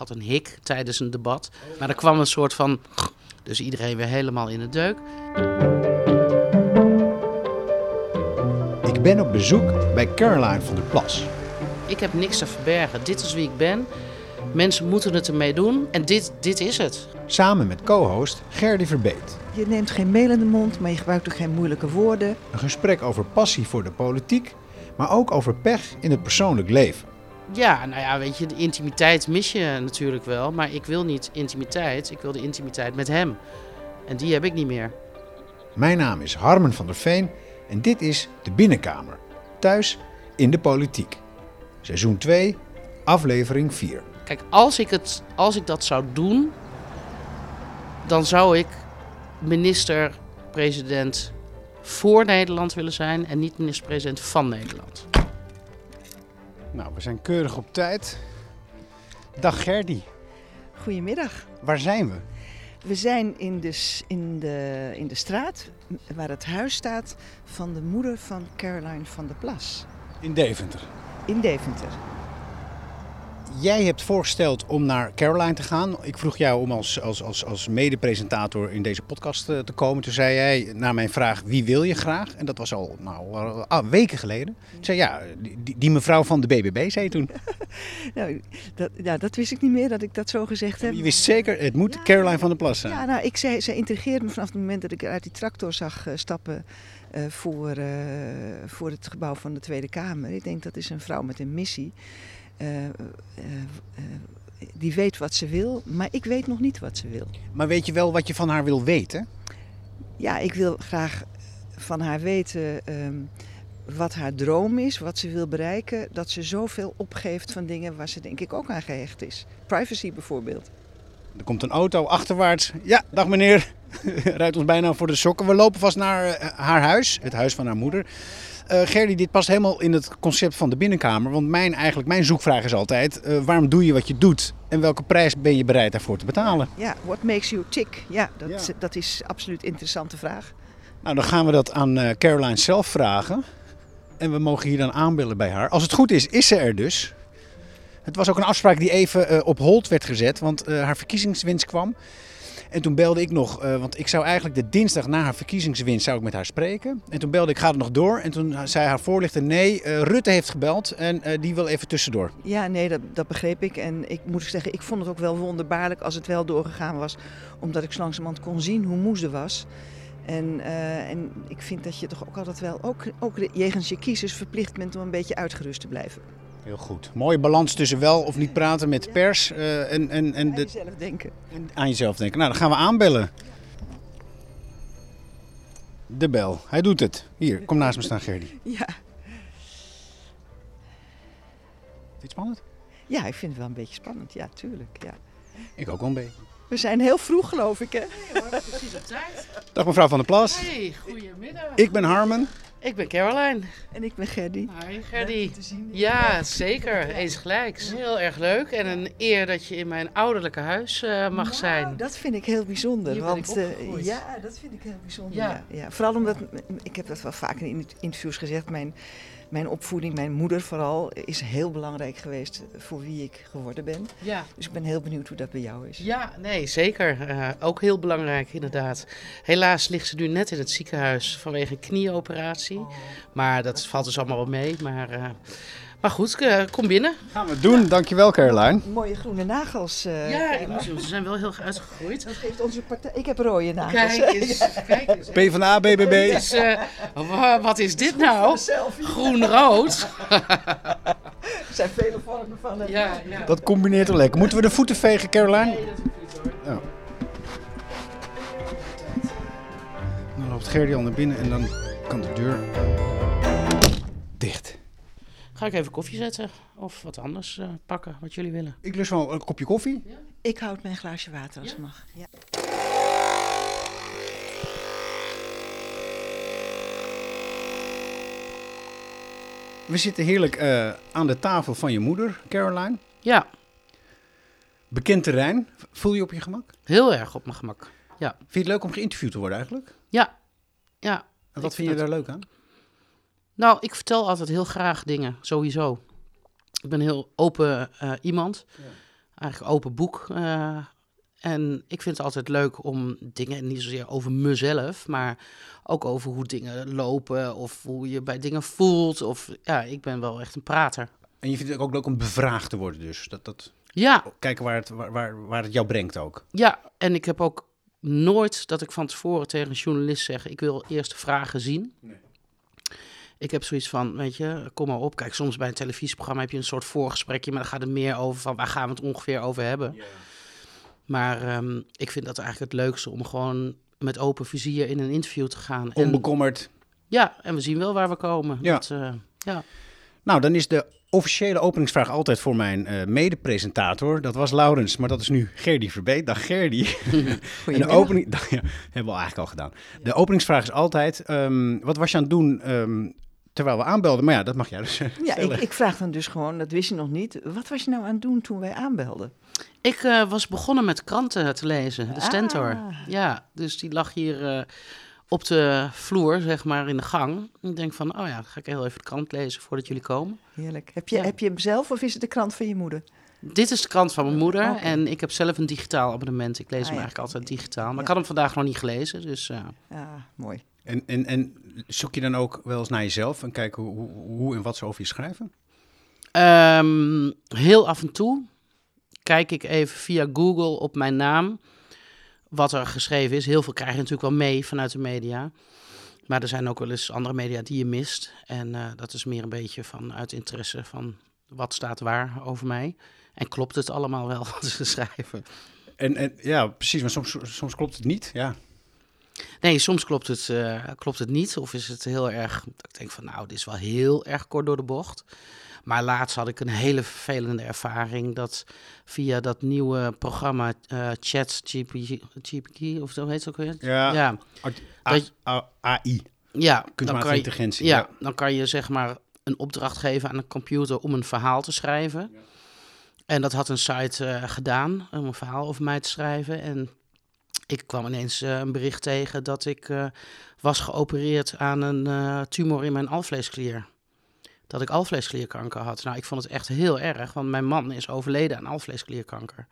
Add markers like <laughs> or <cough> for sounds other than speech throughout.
had een hik tijdens een debat. Maar er kwam een soort van... Dus iedereen weer helemaal in de deuk. Ik ben op bezoek bij Caroline van der Plas. Ik heb niks te verbergen. Dit is wie ik ben. Mensen moeten het ermee doen. En dit, dit is het. Samen met co-host Gerdy Verbeet. Je neemt geen mail in de mond, maar je gebruikt ook geen moeilijke woorden. Een gesprek over passie voor de politiek, maar ook over pech in het persoonlijk leven. Ja, nou ja, weet je, de intimiteit mis je natuurlijk wel. Maar ik wil niet intimiteit. Ik wil de intimiteit met hem. En die heb ik niet meer. Mijn naam is Harmen van der Veen en dit is De Binnenkamer. Thuis in de politiek. Seizoen 2, aflevering 4. Kijk, als ik, het, als ik dat zou doen, dan zou ik minister-president voor Nederland willen zijn en niet minister-president van Nederland. Nou, we zijn keurig op tijd. Dag Gerdy, Goedemiddag. waar zijn we? We zijn in de, in, de, in de straat waar het huis staat van de moeder van Caroline van der Plas In Deventer. in Deventer. Jij hebt voorgesteld om naar Caroline te gaan. Ik vroeg jou om als, als, als, als mede-presentator in deze podcast eh, te komen. Toen zei jij na mijn vraag wie wil je graag? En dat was al nou, al- ah, weken geleden. Ik zei ja, die, die mevrouw van de BBB zei je toen. <laughs> Nou, dat, ja, dat wist ik niet meer dat ik dat zo gezegd heb. Je wist zeker, het moet Caroline van der Plas zijn. Ja, nou, ik zei, zij intrigeerde me vanaf het moment dat ik uit die tractor zag eh, stappen eh, voor, eh, voor het gebouw van de Tweede Kamer. Ik denk dat is een vrouw met een missie. Eh, eh, eh, die weet wat ze wil, maar ik weet nog niet wat ze wil. Maar weet je wel wat je van haar wil weten? Ja, ik wil graag van haar weten ehm, wat haar droom is, wat ze wil bereiken. Dat ze zoveel opgeeft van dingen waar ze denk ik ook aan gehecht is. Privacy bijvoorbeeld. Er komt een auto achterwaarts. Ja, dag meneer. <laughs> Rijdt ons bijna voor de sokken. We lopen vast naar haar huis, het huis van haar moeder. Eh Gerdy, dit past helemaal in het concept van de binnenkamer. Want mijn, eigenlijk, mijn zoekvraag is altijd: eh, waarom doe je wat je doet? En welke prijs ben je bereid daarvoor te betalen? Ja, what makes you tick? Ja, dat, Ja. dat is absoluut een interessante vraag. Nou, dan gaan we dat aan eh, Caroline zelf vragen. En we mogen hier dan aanbellen bij haar. Als het goed is, is ze er dus. Het was ook een afspraak die even op hold werd gezet, want haar verkiezingswinst kwam. En toen belde ik nog, eh, want ik zou eigenlijk de dinsdag na haar verkiezingswinst zou ik met haar spreken. En toen belde ik, gaat het nog door? En toen zei haar voorlichter, nee, eh, Rutte heeft gebeld en eh, die wil even tussendoor. Ja, nee, dat, dat begreep ik. En ik moet zeggen, ik vond het ook wel wonderbaarlijk als het wel doorgegaan was. Omdat ik zo langzamerhand kon zien hoe moe ze was. En, en ik vind dat je toch ook altijd wel, ook, ook jegens je kiezers, verplicht bent om een beetje uitgerust te blijven. Heel goed. Mooie balans tussen wel of niet praten met pers eh, en, en, en Aan de, jezelf denken. En aan jezelf denken. Nou, dan gaan we aanbellen. De bel. Hij doet het. Hier, kom naast me staan, Gerdy. <laughs> Ja. Vind je het spannend? ja, ik vind het wel een beetje spannend. Ja, tuurlijk. Ja. Ik ook wel een beetje. We zijn heel vroeg, geloof ik, hè? Precies op tijd. Dag mevrouw Van der Plas. Hey, goedemiddag. Ik ben Harmen. Ik ben Caroline. En ik ben Gerdy. Hi, Gerdy. Ja, zeker. Eens gelijks. Heel erg leuk en een eer dat je in mijn ouderlijke huis eh, mag Nou, zijn. dat vind ik heel bijzonder. Hier ben want ik eh, opgegroeid. ja, dat vind ik heel bijzonder. Ja. Ja. Ja, Vooral omdat, ik heb dat wel vaak in interviews gezegd, mijn, mijn opvoeding, mijn moeder vooral, is heel belangrijk geweest voor wie ik geworden ben. Ja. Dus ik ben heel benieuwd hoe dat bij jou is. Ja, nee, zeker. Eh, ook heel belangrijk, inderdaad. Helaas ligt ze nu net in het ziekenhuis vanwege een knieoperatie. Maar dat valt dus allemaal wel mee. Maar, eh, maar goed, eh, kom binnen. Gaan we doen. Dankjewel, Caroline. Mooie groene nagels. eh, Ja, ik Gerdy. moet, ze zijn wel heel uitgegroeid. Dat geeft onze partij. Ik heb rode nagels. Kijk eens, <laughs> kijk eens. PvdA, BBB. Dus, eh, wa- wat is dit nou? Groen-rood. <laughs> Er zijn vele vormen van. Ja, ja. Dat combineert wel lekker. Moeten we de voeten vegen, Caroline? Nee, dat hoeft niet hoor. Dan loopt Gerdy al naar binnen en dan kan de deur dicht. Ga ik even koffie zetten of wat anders eh, pakken, wat jullie willen. Ik lust wel een kopje koffie. Ik houd mijn glaasje water als het mag. Ja. We zitten heerlijk eh, aan de tafel van je moeder, Caroline. Ja, Bekend terrein. Voel je je op je gemak? heel erg op mijn gemak. Ja, Vind je het leuk om geïnterviewd te worden eigenlijk? ja, ja. En wat vind je daar leuk aan? Nou, ik vertel altijd heel graag dingen, sowieso. Ik ben een heel open eh, iemand. eigenlijk open boek. eh, en ik vind het altijd leuk om dingen, niet zozeer over mezelf, maar ook over hoe dingen lopen of hoe je bij dingen voelt. Of ja, ik ben wel echt een prater. En je vindt het ook leuk om bevraagd te worden dus. Dat, dat, Ja, kijken waar het, waar, waar, waar het jou brengt ook. ja, en ik heb ook nooit dat ik van tevoren tegen een journalist zeg: ik wil eerst de vragen zien. Nee. Ik heb zoiets van, weet je, kom maar op. Kijk, soms bij een televisieprogramma heb je een soort voorgesprekje, maar dan gaat het meer over van waar gaan we het ongeveer over hebben. Maar ehm, ik vind dat eigenlijk het leukste om gewoon met open vizier in een interview te gaan. En, Onbekommerd. ja, en we zien wel waar we komen. Ja. Dat, eh, ja. Nou, dan is de officiële openingsvraag altijd voor mijn eh mede-presentator. Dat was Laurens, maar dat is nu Gerdy Verbeet. Dag Gerdy. <laughs> De opening, <laughs> ja, hebben we eigenlijk al gedaan. De openingsvraag is altijd, ehm, wat was je aan het doen ehm, terwijl we aanbelden? Maar ja, dat mag jij dus Ja, ik, ik vraag dan dus gewoon, dat wist je nog niet. Wat was je nou aan het doen toen wij aanbelden? Ik eh, was begonnen met kranten te lezen, de Stentor. Ah. Ja, dus die lag hier eh, op de vloer, zeg maar, in de gang. Ik denk van, oh ja, dan ga ik heel even de krant lezen voordat jullie komen. Heerlijk. Heb je, Ja. heb je hem zelf of is het de krant van je moeder? Dit is de krant van mijn moeder Oké. en ik heb zelf een digitaal abonnement. Ik lees Ah, hem ja. eigenlijk altijd digitaal, maar Ja. ik had hem vandaag nog niet gelezen, dus... eh, Ah, mooi. En, en, en zoek je dan ook wel eens naar jezelf en kijken hoe, hoe, en wat ze over je schrijven? Ehm, heel af en toe kijk ik even via Google op mijn naam wat er geschreven is. Heel veel krijg je natuurlijk wel mee vanuit de media. Maar er zijn ook wel eens andere media die je mist. En eh, dat is meer een beetje vanuit interesse van wat staat waar over mij. En klopt het allemaal wel <laughs> wat ze schrijven? En, en ja, precies, maar soms, soms klopt het niet. Ja. Nee, soms klopt het, eh, klopt het niet. Of is het heel erg. Ik denk van nou, dit is wel heel erg kort door de bocht. Maar laatst had ik een hele vervelende ervaring dat via dat nieuwe programma eh ChatGPT, of zo heet het ook weer? Ja, ja, A- Dat- A- AI, ja dan kunstmatige je, intelligentie. ja, dan kan je zeg maar een opdracht geven aan een computer om een verhaal te schrijven. En dat had een site eh, gedaan om een verhaal over mij te schrijven. En ik kwam ineens eh, een bericht tegen dat ik eh, was geopereerd aan een eh, tumor in mijn alvleesklier. Dat ik alvleesklierkanker had. Nou, ik vond het echt heel erg, want mijn man is overleden aan alvleesklierkanker.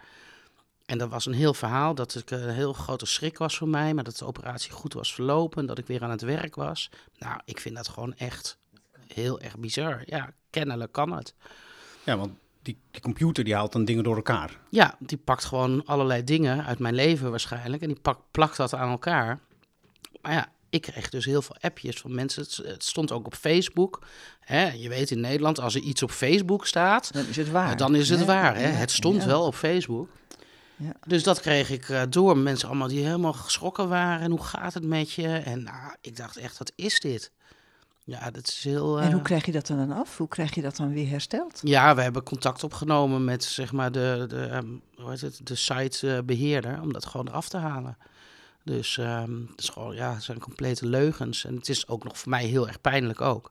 En dat was een heel verhaal, dat het een heel grote schrik was voor mij, maar dat de operatie goed was verlopen, dat ik weer aan het werk was. Nou, ik vind dat gewoon echt heel erg bizar. Ja, kennelijk kan het. Ja, want die, die computer die haalt dan dingen door elkaar. Ja, die pakt gewoon allerlei dingen uit mijn leven waarschijnlijk en die pakt, plakt dat aan elkaar. Maar ja, ik kreeg dus heel veel appjes van mensen. Het, het stond ook op Facebook. Hè, je weet in Nederland, als er iets op Facebook staat, Dan is het waar. dan is het waar. Hè? Ja, Het stond ja. wel op Facebook. Ja. Dus dat kreeg ik eh, door. Mensen allemaal die helemaal geschrokken waren. En hoe gaat het met je? En nou, ik dacht echt, wat is dit? Ja, dat is heel... En eh, hoe krijg je dat dan af? Hoe krijg je dat dan weer hersteld? Ja, we hebben contact opgenomen met zeg maar de, de, ehm, hoe heet het, de sitebeheerder om dat gewoon eraf te halen. Dus ehm, het is gewoon, ja, het zijn complete leugens. En het is ook nog voor mij heel erg pijnlijk ook.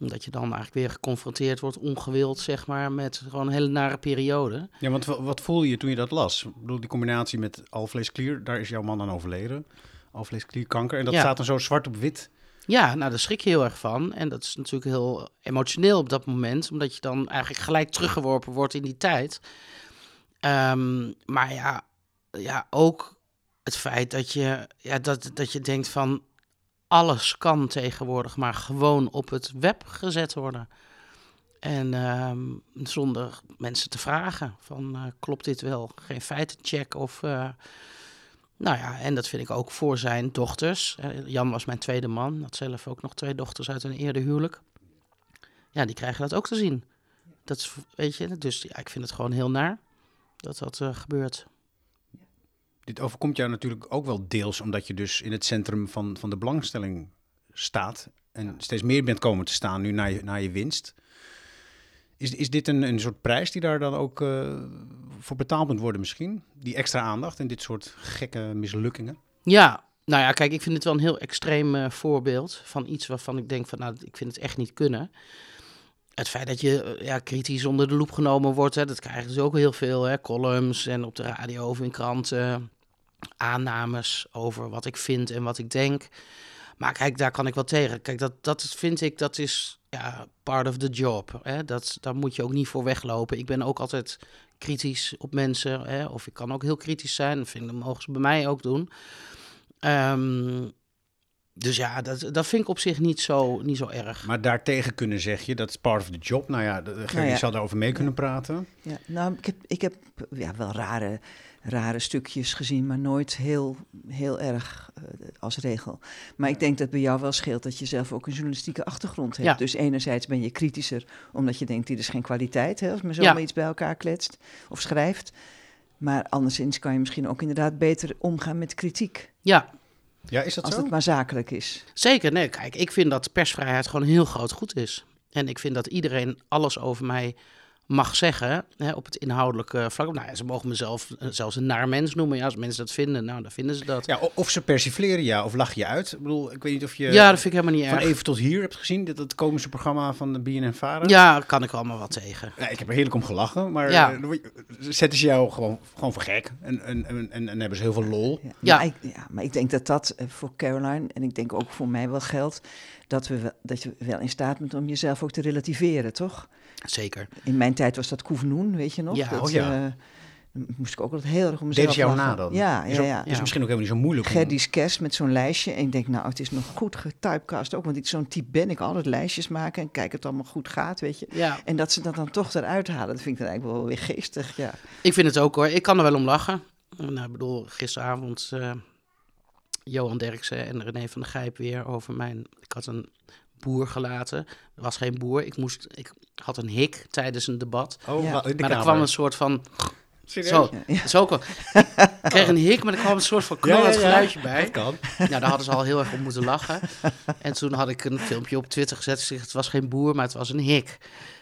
Omdat je dan eigenlijk weer geconfronteerd wordt, ongewild, zeg maar, met gewoon een hele nare periode. Ja, want wa- wat voelde je toen je dat las? Ik bedoel, die combinatie met alvleesklier, daar is jouw man aan overleden. Alvleesklierkanker. En dat Ja. staat dan zo zwart op wit. Ja, nou, daar schrik je heel erg van. En dat is natuurlijk heel emotioneel op dat moment, omdat je dan eigenlijk gelijk teruggeworpen wordt in die tijd. Ehm, maar ja, ja, ook het feit dat je, ja, dat, dat je denkt van alles kan tegenwoordig maar gewoon op het web gezet worden. En ehm, zonder mensen te vragen van eh, klopt dit wel? Geen feitencheck of... eh, nou ja, en dat vind ik ook voor zijn dochters. Eh, Jan was mijn tweede man, had zelf ook nog twee dochters uit een eerder huwelijk. Ja, die krijgen dat ook te zien. Dat is, weet je, dus ja, ik vind het gewoon heel naar dat dat eh, gebeurt. Dit overkomt jou natuurlijk ook wel deels omdat je dus in het centrum van, van de belangstelling staat. En steeds meer bent komen te staan nu naar je, naar je winst. Is, is dit een, een soort prijs die daar dan ook eh, voor betaald moet worden misschien? Die extra aandacht en dit soort gekke mislukkingen? Ja, nou ja, kijk, ik vind het wel een heel extreem eh, voorbeeld van iets waarvan ik denk van, nou, ik vind het echt niet kunnen. Het feit dat je eh, ja, kritisch onder de loep genomen wordt, hè, dat krijgen ze ook heel veel. Hè, columns en op de radio of in kranten. Aannames over wat ik vind en wat ik denk. Maar kijk, daar kan ik wel tegen. Kijk, dat, dat vind ik, dat is ja, part of the job. Hè? Dat, daar moet je ook niet voor weglopen. Ik ben ook altijd kritisch op mensen. Hè? Of ik kan ook heel kritisch zijn. Dat, vind, ik, dat mogen ze bij mij ook doen. Ehm, dus ja, dat, dat vind ik op zich niet zo, niet zo erg. Maar daartegen kunnen zeg je, dat is part of the job. Nou ja, de- Nou ja. je zal daarover mee kunnen praten. Ja, nou, ik heb, ik heb ja, wel rare, rare stukjes gezien, maar nooit heel, heel erg eh, als regel. Maar ik denk dat bij jou wel scheelt dat je zelf ook een journalistieke achtergrond hebt. Ja. Dus enerzijds ben je kritischer, omdat je denkt, dit is geen kwaliteit, hè, als men zomaar Ja. iets bij elkaar kletst of schrijft. Maar anderszins kan je misschien ook inderdaad beter omgaan met kritiek, Ja, Ja, is dat als zo? het maar zakelijk is. zeker. Nee, kijk, ik vind dat persvrijheid gewoon een heel groot goed is. En ik vind dat iedereen alles over mij mag zeggen hè, op het inhoudelijke vlak. Nou ja, ze mogen mezelf eh, zelfs een naar mens noemen. Ja, als mensen dat vinden, nou, dan vinden ze dat. Ja, Ja, of ze persifleren ja, of lach je uit. Ik bedoel, ik weet niet of je dat vind ik helemaal niet van erg. even tot hier hebt gezien. Dat het komische programma van de BNN Vara. Ja, kan ik allemaal wat tegen. Ja, ik heb er heerlijk om gelachen, maar Ja. eh, zetten ze jou gewoon, gewoon voor gek. En, en, en, en, en hebben ze heel veel lol. Ja, Ja. Maar, ik, ja, maar ik denk dat dat eh, voor Caroline en ik denk ook voor mij wel geldt. Dat, we wel, dat je wel in staat bent om jezelf ook te relativeren, toch? Zeker. In mijn tijd was dat Koevenoen, weet je nog? Ja, dat, oh ja. eh, moest ik ook altijd heel erg om mezelf Deden ze jou lachen. na dan? Ja, Is ja, ook- ja. Is misschien ook helemaal niet zo moeilijk. Gerdy's kerst met zo'n lijstje. En ik denk, nou, het is nog goed getypecast ook. Want ik- zo'n type ben ik altijd lijstjes maken en kijken of het allemaal goed gaat, weet je. Ja, En dat ze dat dan toch eruit halen, dat vind ik dan eigenlijk wel weer geestig, ja. ik vind het ook hoor. Ik kan er wel om lachen. Nou, ik bedoel, gisteravond eh, Johan Derksen en René van der Gijp weer over mijn... Ik had een boer gelaten. Er was geen boer. Ik, moest, ik had een hik tijdens een debat. Oh, Ja. maar er kwam een soort van... Serieus? Zo, Ja. ook wel... Ik kreeg een hik, maar er kwam een soort van Ja, ja, knallend ja. geluidje bij. Dat kan. Nou, daar hadden ze al heel erg om moeten lachen. En toen had ik een filmpje op Twitter gezet. Het was geen boer, maar het was een hik.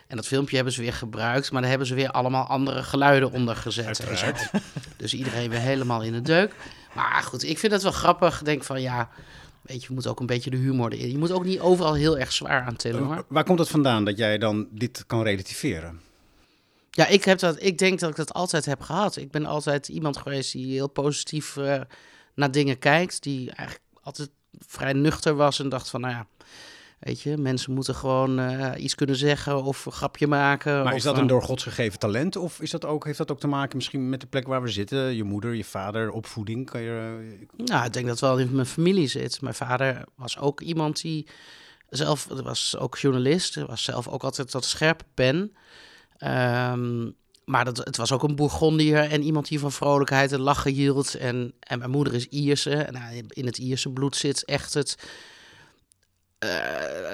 En dat filmpje hebben ze weer gebruikt, maar daar hebben ze weer allemaal andere geluiden onder gezet. en zo. Dus iedereen weer helemaal in de deuk. Maar goed, ik vind het wel grappig. Ik denk van ja, weet je, je moet ook een beetje de humor erin. Je moet ook niet overal heel erg zwaar aan tillen hoor. Waar komt het vandaan dat jij dan dit kan relativeren? Ja, ik, heb dat, ik denk dat ik dat altijd heb gehad. Ik ben altijd iemand geweest die heel positief eh, naar dingen kijkt. Die eigenlijk altijd vrij nuchter was en dacht van, nou ja, weet je, mensen moeten gewoon eh, iets kunnen zeggen of een grapje maken. Maar of, is dat eh, een door Gods gegeven talent? Of is dat ook, heeft dat ook te maken misschien met de plek waar we zitten? Je moeder, je vader, opvoeding? Kan je, eh, Nou, ik denk dat het wel in mijn familie zit. Mijn vader was ook iemand die zelf, was ook journalist, was zelf ook altijd dat scherpe pen. Ehm, maar dat, het was ook een Bourgondier en iemand die van vrolijkheid en lachen hield. En, en mijn moeder is Ierse. En nou, in het Ierse bloed zit echt het... eh,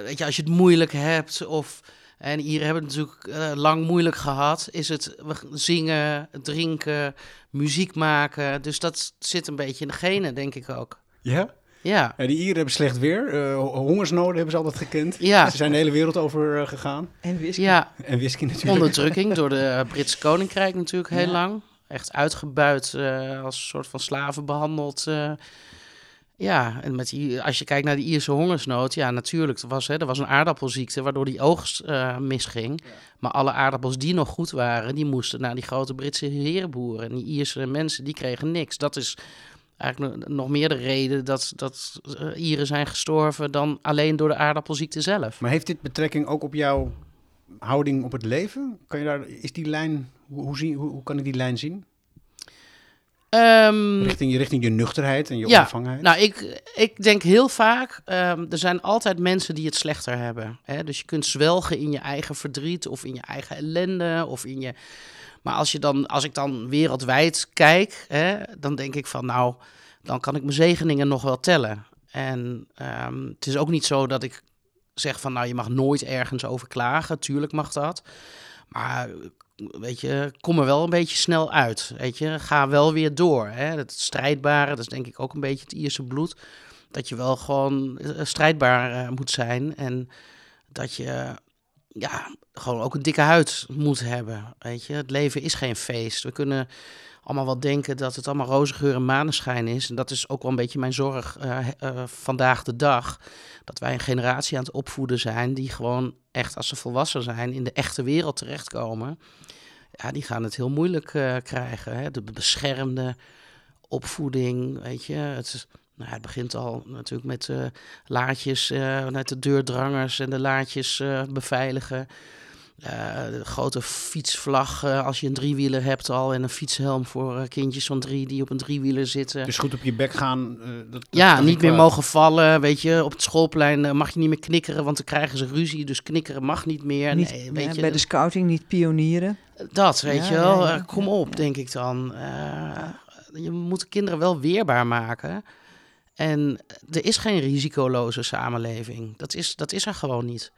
weet je, als je het moeilijk hebt of... En Ieren hebben het natuurlijk eh, lang moeilijk gehad. Is het we zingen, drinken, muziek maken. Dus dat zit een beetje in de genen, denk ik ook. Ja? Ja, Ja, die Ieren hebben slecht weer. eh, hongersnoden hebben ze altijd gekend. ja, Ze zijn de hele wereld over gegaan. En whisky. ja. En whisky natuurlijk. onderdrukking door de Britse Koninkrijk natuurlijk heel Ja. lang. Echt uitgebuit, eh, als een soort van slaven behandeld. Ja, en met die, als je kijkt naar de Ierse hongersnood, ja, natuurlijk, er was, hè, er was een aardappelziekte waardoor die oogst eh, misging. Maar alle aardappels die nog goed waren, die moesten naar die grote Britse herenboeren. En die Ierse mensen, die kregen niks. Dat is eigenlijk nog- meer de reden dat, dat eh, Ieren zijn gestorven dan alleen door de aardappelziekte zelf. Maar heeft dit betrekking ook op jouw houding op het leven? Kan je daar, is die lijn, hoe, hoe, zie, hoe, hoe kan ik die lijn zien? Ehm, Richting, je- richting je nuchterheid en je Ja? Nou, ik, ik denk heel vaak, ehm, er zijn altijd mensen die het slechter hebben. Hè? Dus je kunt zwelgen in je eigen verdriet of in je eigen ellende of in je... Maar als, je dan, als ik dan wereldwijd kijk, hè, dan denk ik van nou, dan kan ik mijn zegeningen nog wel tellen. En ehm, het is ook niet zo dat ik zeg van nou, je mag nooit ergens over klagen. Tuurlijk mag dat. Maar weet je, kom er wel een beetje snel uit. Weet je, ga wel weer door. Hè? Het strijdbare, dat is denk ik ook een beetje het Ierse bloed. Dat je wel gewoon eh, strijdbaar eh, moet zijn. En dat je ja, gewoon ook een dikke huid moet hebben. Weet je, het leven is geen feest. We kunnen allemaal wel denken dat het allemaal roze geur en maneschijn is. En dat is ook wel een beetje mijn zorg eh, eh, vandaag de dag. Dat wij een generatie aan het opvoeden zijn die gewoon echt als ze volwassen zijn in de echte wereld terechtkomen. Ja, die gaan het heel moeilijk eh, krijgen. Hè? De beschermde opvoeding, weet je. Het, nou, het begint al natuurlijk met laadjes, met de deurdrangers en de laadjes beveiligen. Eh, de grote fietsvlag eh, als je een driewieler hebt al en een fietshelm voor eh, kindjes van drie die op een driewieler zitten. Dus goed op je bek gaan. eh, dat, dat ja, niet meer mogen vallen, weet je. Op het schoolplein mag je niet meer knikkeren, want dan krijgen ze ruzie. Dus knikkeren mag niet meer. Niet, nee, ja, weet je, bij de scouting niet pionieren. dat, weet Ja, je wel. ja, ja. Kom op, denk ik dan. Eh, je moet de kinderen wel weerbaar maken. En er is geen risicoloze samenleving. Dat is, dat is er gewoon niet.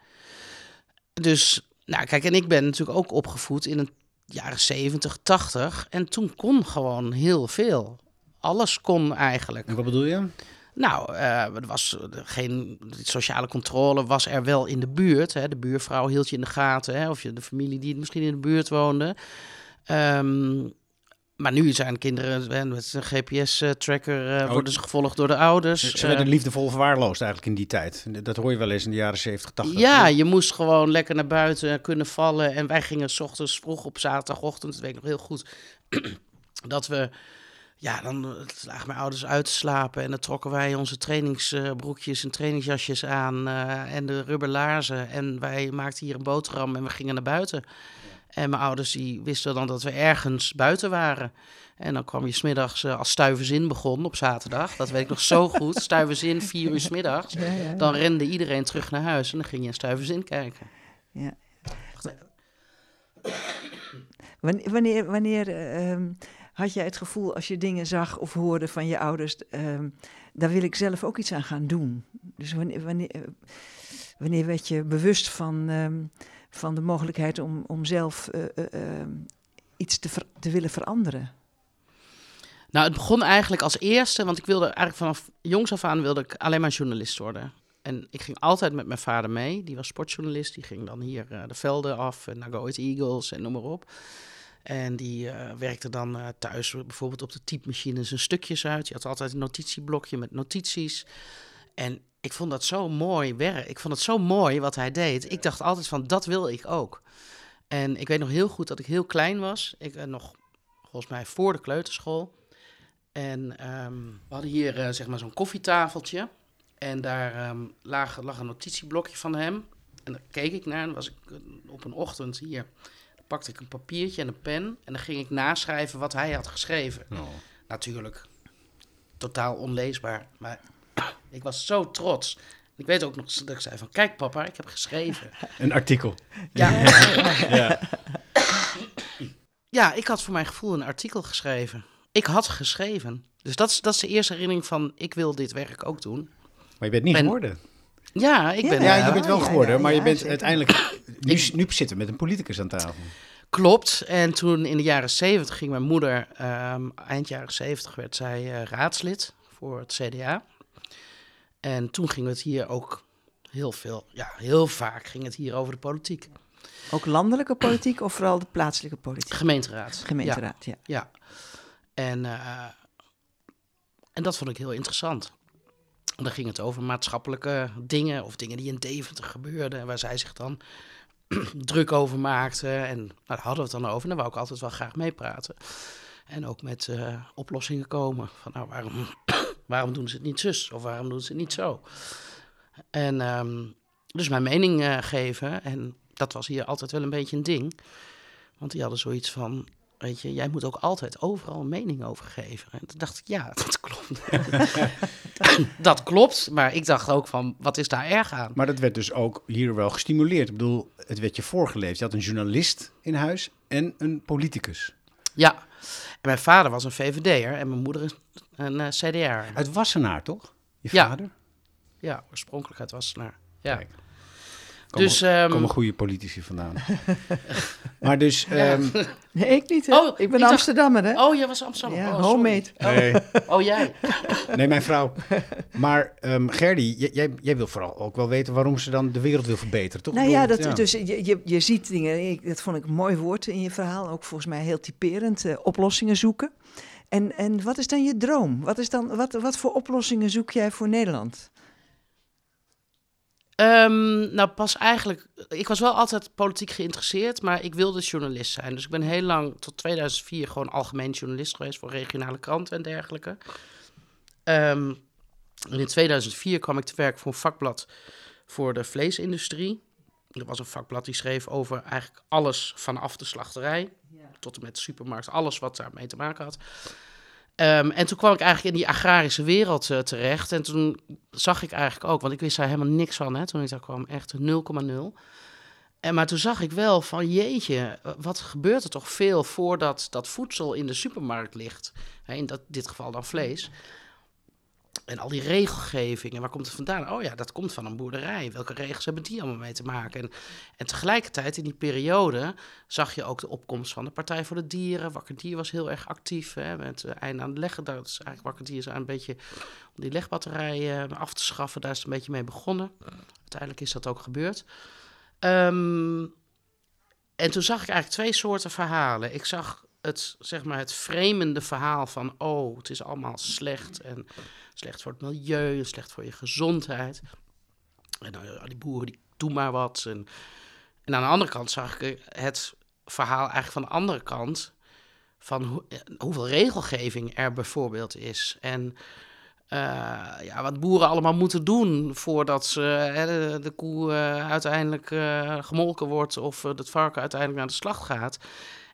Dus, nou kijk, en ik ben natuurlijk ook opgevoed in de jaren 70, 80. En toen kon gewoon heel veel. Alles kon eigenlijk. En wat bedoel je? Nou, eh, er was geen sociale controle, was er wel in de buurt. Hè. De buurvrouw hield je in de gaten, hè, of je de familie die misschien in de buurt woonde. Ehm, maar nu zijn kinderen met een GPS-tracker Oh. worden ze gevolgd door de ouders. Ze, ze Eh, werden liefdevol verwaarloosd eigenlijk in die tijd. Dat hoor je wel eens in de jaren 70, 80. ja, je moest gewoon lekker naar buiten kunnen vallen. En wij gingen s ochtends vroeg op zaterdagochtend, dat weet ik nog heel goed, <clears throat> dat we... Ja, dan eh, lagen mijn ouders uit te slapen en dan trokken wij onze trainingsbroekjes en trainingsjasjes aan eh, en de rubberlaarzen. En wij maakten hier een boterham en we gingen naar buiten. En mijn ouders die wisten dan dat we ergens buiten waren. En dan kwam je smiddags, uh, als stuiverzin begon op zaterdag, dat weet ik nog zo goed, <laughs> stuiverzin, vier uur smiddags. Ja, ja. Dan rende iedereen terug naar huis en dan ging je een stuiverzin kijken. Ja. Wanneer, wanneer, wanneer eh, ehm, had jij het gevoel als je dingen zag of hoorde van je ouders, ehm, daar wil ik zelf ook iets aan gaan doen? Dus wanneer, wanneer, eh, wanneer werd je bewust van, ehm, van de mogelijkheid om, om zelf eh, eh, ehm, iets te, te willen veranderen? Nou, het begon eigenlijk als eerste, want ik wilde eigenlijk vanaf jongs af aan wilde ik alleen maar journalist worden. En ik ging altijd met mijn vader mee. Die was sportjournalist. Die ging dan hier eh, de velden af en naar Go Eagles en noem maar op. En die werkte dan thuis bijvoorbeeld op de typemachine zijn stukjes uit. Je had altijd een notitieblokje met notities. En ik vond dat zo mooi werk. Ik vond het zo mooi wat hij deed. Ik dacht altijd van, dat wil ik ook. En ik weet nog heel goed dat ik heel klein was. Ik eh, nog, volgens mij, voor de kleuterschool. En ehm, we hadden hier eh, zeg maar zo'n koffietafeltje. En daar ehm, lag, lag een notitieblokje van hem. En daar keek ik naar. En was ik eh, op een ochtend hier. Dan pakte ik een papiertje en een pen. En dan ging ik naschrijven wat hij had geschreven. Oh. Natuurlijk totaal onleesbaar. Maar ik was zo trots. Ik weet ook nog dat ik zei van... Kijk papa, ik heb geschreven. <laughs> Een artikel. <laughs> Ja, Ja. ja, ik had voor mijn gevoel een artikel geschreven. Ik had geschreven. Dus dat is, dat is de eerste herinnering van... Ik wil dit werk ook doen. Maar je bent niet En- geworden. Ja, ik ben... Ja, eh, je bent wel ja, geworden, ja, maar je bent zeker. uiteindelijk... <clears throat> Nu, nu zitten we met een politicus aan tafel. Klopt. En toen in de jaren zeventig ging mijn moeder, ehm, eind jaren zeventig werd zij eh, raadslid voor het CDA. En toen ging het hier ook heel veel, ja, heel vaak ging het hier over de politiek. Ook landelijke politiek of vooral de plaatselijke politiek? Gemeenteraad. Gemeenteraad, ja. ja. En, eh, en dat vond ik heel interessant. En dan ging het over maatschappelijke dingen of dingen die in Deventer gebeurden. En waar zij zich dan <clears throat> druk over maakte. En nou, daar hadden we het dan over. En daar wou ik altijd wel graag meepraten. En ook met eh, oplossingen komen. Van nou, waarom, waarom doen ze het niet zus? Of waarom doen ze het niet zo? En ehm, dus mijn mening eh, geven. En dat was hier altijd wel een beetje een ding. Want die hadden zoiets van... Weet je, jij moet ook altijd overal een mening over geven. En toen dacht ik, ja, <laughs> dat klopt. <laughs> dat klopt, maar ik dacht ook van, wat is daar erg aan? Maar dat werd dus ook hier wel gestimuleerd. Ik bedoel, het werd je voorgeleefd. Je had een journalist in huis en een politicus. Ja, en mijn vader was een VVD'er en mijn moeder is een uh, CDR. Uit Wassenaar, toch? Je Ja. vader? Ja, oorspronkelijk uit Wassenaar. Ja. Kijk. Komen, Dus, ehm, komen goede politici vandaan. <laughs> maar dus... ehm, <laughs> Nee, ik niet. Hè? Oh, ik ben dacht- Amsterdammer, hè? Oh, jij was Amsterdam. ja, oh, homemade. nee, Oh, jij. <laughs> nee, mijn vrouw. Maar ehm Gerdy, jij, jij, wil vooral ook wel weten waarom ze dan de wereld wil verbeteren, toch? Nou ja, dat, dus je, je, je ziet dingen, ik, dat vond ik een mooi woord in je verhaal, ook volgens mij heel typerend, eh, oplossingen zoeken. En, en wat is dan je droom? Wat, is dan, wat, wat voor oplossingen zoek jij voor Nederland? Ehm, nou, pas eigenlijk. Ik was wel altijd politiek geïnteresseerd, maar ik wilde journalist zijn. Dus ik ben heel lang, tot 2004, gewoon algemeen journalist geweest voor regionale kranten en dergelijke. Ehm, en in 2004 kwam ik te werk voor een vakblad voor de vleesindustrie. Er was een vakblad die schreef over eigenlijk alles vanaf de slachterij tot en met de supermarkt, alles wat daarmee te maken had. Ehm, en toen kwam ik eigenlijk in die agrarische wereld uh, terecht. En toen zag ik eigenlijk ook, want ik wist daar helemaal niks van hè, toen ik daar kwam, echt 0,0. En maar toen zag ik wel van jeetje, wat gebeurt er toch veel voordat dat voedsel in de supermarkt ligt. In dat, dit geval dan vlees. En al die regelgevingen, waar komt het vandaan? Oh ja, dat komt van een boerderij. Welke regels hebben die allemaal mee te maken? En, en tegelijkertijd in die periode zag je ook de opkomst van de Partij voor de Dieren. Wakker Dier was heel erg actief hè, met uh, einde aan het leggen. Dat is eigenlijk Wakker Dier is een beetje om die legbatterijen uh, af te schaffen. Daar is het een beetje mee begonnen. Uiteindelijk is dat ook gebeurd. Um, en toen zag ik eigenlijk twee soorten verhalen. Ik zag het, zeg maar, het fremende verhaal van... oh, het is allemaal slecht en slecht voor het milieu, slecht voor je gezondheid. En nou, die boeren die doen maar wat. En, en aan de andere kant zag ik het verhaal eigenlijk van de andere kant... van hoe, hoeveel regelgeving er bijvoorbeeld is. En uh, ja, wat boeren allemaal moeten doen voordat ze, de, koe uh, uiteindelijk gemolken wordt of het varken uiteindelijk naar de slacht gaat.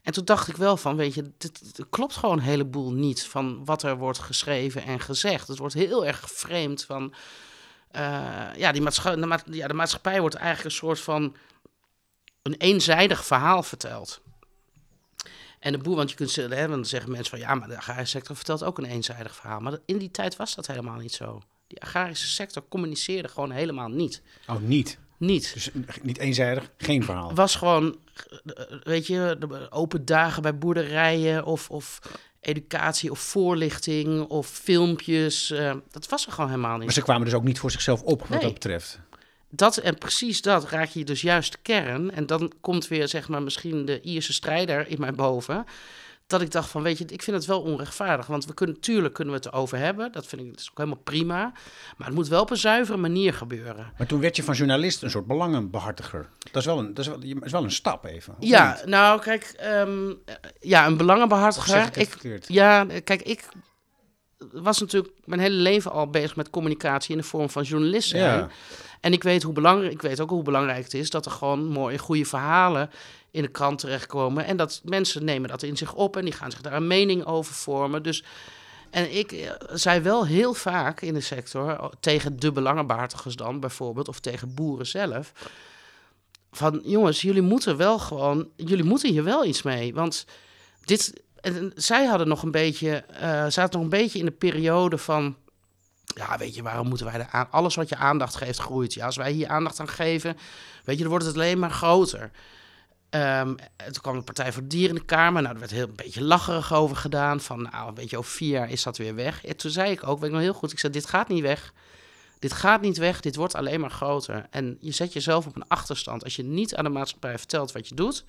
En toen dacht ik wel van, weet je, dit, klopt gewoon een heleboel niet van wat er wordt geschreven en gezegd. Het wordt heel erg vreemd van, ja, die de, ja, de maatschappij wordt eigenlijk een soort van een eenzijdig verhaal verteld. En de boer, want je kunt hè, dan zeggen mensen van ja, maar de agrarische sector vertelt ook een eenzijdig verhaal. Maar in die tijd was dat helemaal niet zo. Die agrarische sector communiceerde gewoon helemaal niet. Oh, niet? Niet. Dus niet eenzijdig, geen verhaal. Het was gewoon, weet je, de open dagen bij boerderijen of, of educatie of voorlichting of filmpjes. Uh, dat was er gewoon helemaal niet. Maar ze kwamen dus ook niet voor zichzelf op, wat nee. dat betreft dat en precies dat raak je dus juist kern. En dan komt weer, zeg maar, misschien de Ierse strijder in mij boven. Dat ik dacht van, weet je, ik vind het wel onrechtvaardig. Want we kunnen, natuurlijk kunnen we het erover hebben. Dat vind ik dat is ook helemaal prima. Maar het moet wel op een zuivere manier gebeuren. Maar toen werd je van journalist een soort belangenbehartiger. Dat is wel een, dat is wel, is wel een stap even. Ja, niet? nou kijk, um, ja, een belangenbehartiger. ik, ik ja, kijk, ik was natuurlijk mijn hele leven al bezig met communicatie in de vorm van journalist zijn. Ja. En ik weet, hoe belangrijk, ik weet ook hoe belangrijk het is dat er gewoon mooie, goede verhalen in de krant terechtkomen. En dat mensen nemen dat in zich op en die gaan zich daar een mening over vormen. Dus, en ik eh, zei wel heel vaak in de sector, tegen de belangenbehartigers dan bijvoorbeeld, of tegen boeren zelf. Van jongens, jullie moeten wel gewoon, jullie moeten hier wel iets mee. Want dit, en zij hadden nog een beetje, uh, zaten nog een beetje in de periode van ja, weet je, waarom moeten wij er aan... Alles wat je aandacht geeft, groeit. Ja, als wij hier aandacht aan geven, weet je, dan wordt het alleen maar groter. Um, toen kwam de Partij voor Dieren in de Kamer. Nou, er werd heel een beetje lacherig over gedaan. Van, nou, een beetje over vier jaar is dat weer weg. En toen zei ik ook, weet ik nog heel goed, ik zei, dit gaat niet weg. Dit gaat niet weg, dit wordt alleen maar groter. En je zet jezelf op een achterstand. Als je niet aan de maatschappij vertelt wat je doet...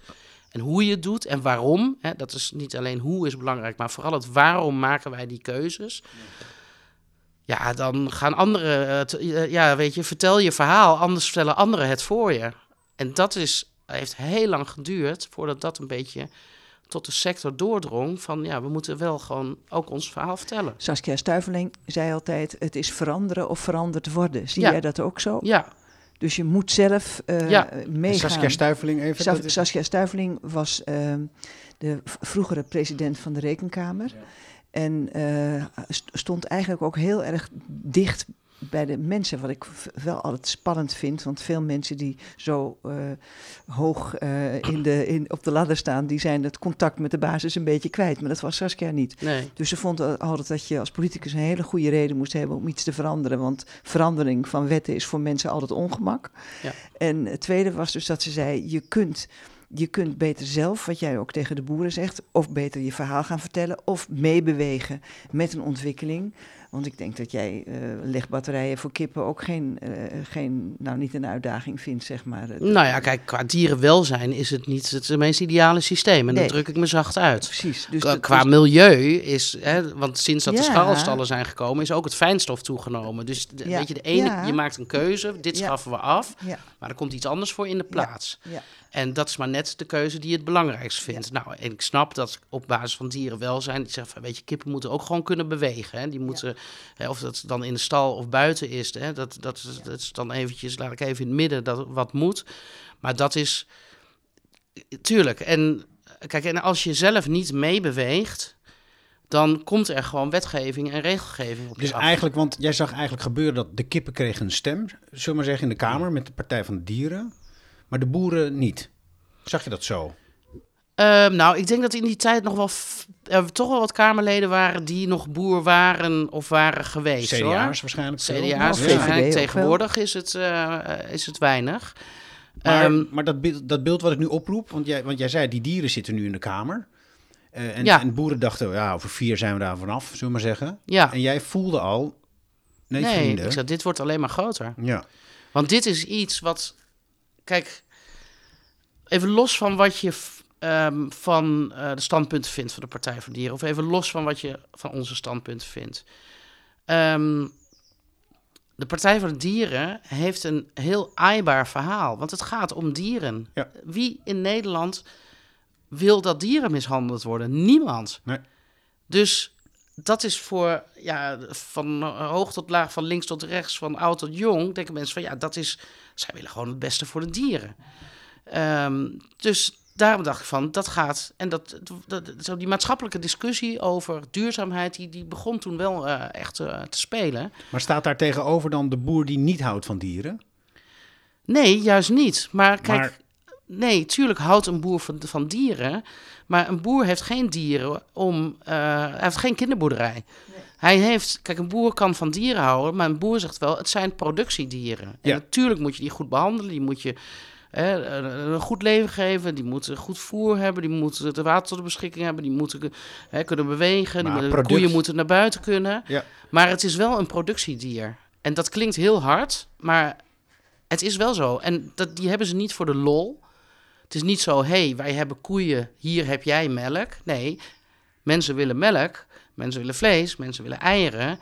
en hoe je het doet en waarom... Hè, dat is niet alleen hoe is belangrijk... maar vooral het waarom maken wij die keuzes... dan gaan anderen, ja, weet je, vertel je verhaal, anders vertellen anderen het voor je. En dat is, heeft heel lang geduurd voordat dat een beetje tot de sector doordrong van ja, we moeten wel gewoon ook ons verhaal vertellen. Saskia Stuiveling zei altijd, het is veranderen of veranderd worden. Zie jij dat ook zo? Ja. Dus je moet zelf uh, ja. meegaan. Saskia Stuiveling even? Sa Saskia Stuiveling was uh, de vroegere president van de Rekenkamer. Ja. En uh, stond eigenlijk ook heel erg dicht bij de mensen, wat ik wel altijd spannend vind. Want veel mensen die zo uh, hoog uh, in de, in, op de ladder staan, die zijn het contact met de basis een beetje kwijt. Maar dat was Saskia niet. Nee. Dus ze vond altijd dat je als politicus een hele goede reden moest hebben om iets te veranderen. Want verandering van wetten is voor mensen altijd ongemak. Ja. En het tweede was dus dat ze zei, je kunt je kunt beter zelf, wat jij ook tegen de boeren zegt, of beter je verhaal gaan vertellen, of meebewegen met een ontwikkeling. Want ik denk dat jij uh, legbatterijen voor kippen ook geen, uh, geen, nou niet een uitdaging vindt, zeg maar. Nou ja, kijk, qua dierenwelzijn is het niet het meest ideale systeem. En nee. dan druk ik me zacht uit. Precies. Dus qua, qua milieu is, hè, want sinds dat ja. de scharrelstallen zijn gekomen, is ook het fijnstof toegenomen. Dus de, ja. weet je, de ene, ja. je maakt een keuze, dit schaffen we af, maar er komt iets anders voor in de plaats. En dat is maar net de keuze die je het belangrijkst vindt. Nou, en ik snap dat op basis van dierenwelzijn, die zeggen van, weet je, kippen moeten ook gewoon kunnen bewegen. Hè? Die moeten Hè, of dat dan in de stal of buiten is. Hè, dat, dat, is, dat is dan eventjes, laat ik even in het midden, dat wat moet. Maar dat is, tuurlijk. En kijk, en als je zelf niet meebeweegt, dan komt er gewoon wetgeving en regelgeving op je Dus af. eigenlijk, want jij zag eigenlijk gebeuren dat de kippen kregen een stem, zullen we maar zeggen, in de Kamer met de Partij van de Dieren, maar de boeren niet. Zag je dat zo? Ehm, nou, ik denk dat in die tijd nog wel er toch wel wat Kamerleden waren die nog boer waren of waren geweest. hoor. CDA's waarschijnlijk. veel. CDA's Ja, waarschijnlijk. Tegenwoordig is het, eh, is het weinig. Maar, Ehm, maar dat, beeld, dat beeld wat ik nu oproep, want jij, want jij zei die dieren zitten nu in de Kamer. Eh, en, Ja. en boeren dachten, ja, over vier zijn we daar vanaf, zullen we maar zeggen. ja, En jij voelde al, nee, nee, vrienden. ik zeg, dit wordt alleen maar groter. Ja, Want dit is iets wat, kijk, even los van wat je ehm, van eh, de standpunten vindt van de Partij voor de Dieren, of even los van wat je van onze standpunten vindt. Ehm, de Partij voor de Dieren heeft een heel aaibaar verhaal, want het gaat om dieren. Ja. Wie in Nederland wil dat dieren mishandeld worden? Niemand. Nee. Dus dat is voor ja, van hoog tot laag, van links tot rechts, van oud tot jong, denken mensen van ja, dat is, zij willen gewoon het beste voor de dieren. Ehm, dus daarom dacht ik van, dat gaat, en dat, dat, zo die maatschappelijke discussie over duurzaamheid, die, die begon toen wel eh, echt eh, te spelen. maar staat daar tegenover dan de boer die niet houdt van dieren? Nee, juist niet. Maar kijk, Maar- nee, tuurlijk houdt een boer van, van dieren. Maar een boer heeft geen dieren om. eh, hij heeft geen kinderboerderij. Hij heeft. Kijk, een boer kan van dieren houden. Maar een boer zegt wel: het zijn productiedieren. En Ja. natuurlijk moet je die goed behandelen. Die moet je. Hè, een goed leven geven, die moeten goed voer hebben, die moeten het water tot de beschikking hebben, die moeten hè, kunnen bewegen, die Maar moeten- product- koeien moeten naar buiten kunnen. Ja. Maar het is wel een productiedier. En dat klinkt heel hard, maar het is wel zo. En dat, die hebben ze niet voor de lol. Het is niet zo, hé, hey, wij hebben koeien, hier heb jij melk. Nee, mensen willen melk, mensen willen vlees, mensen willen eieren.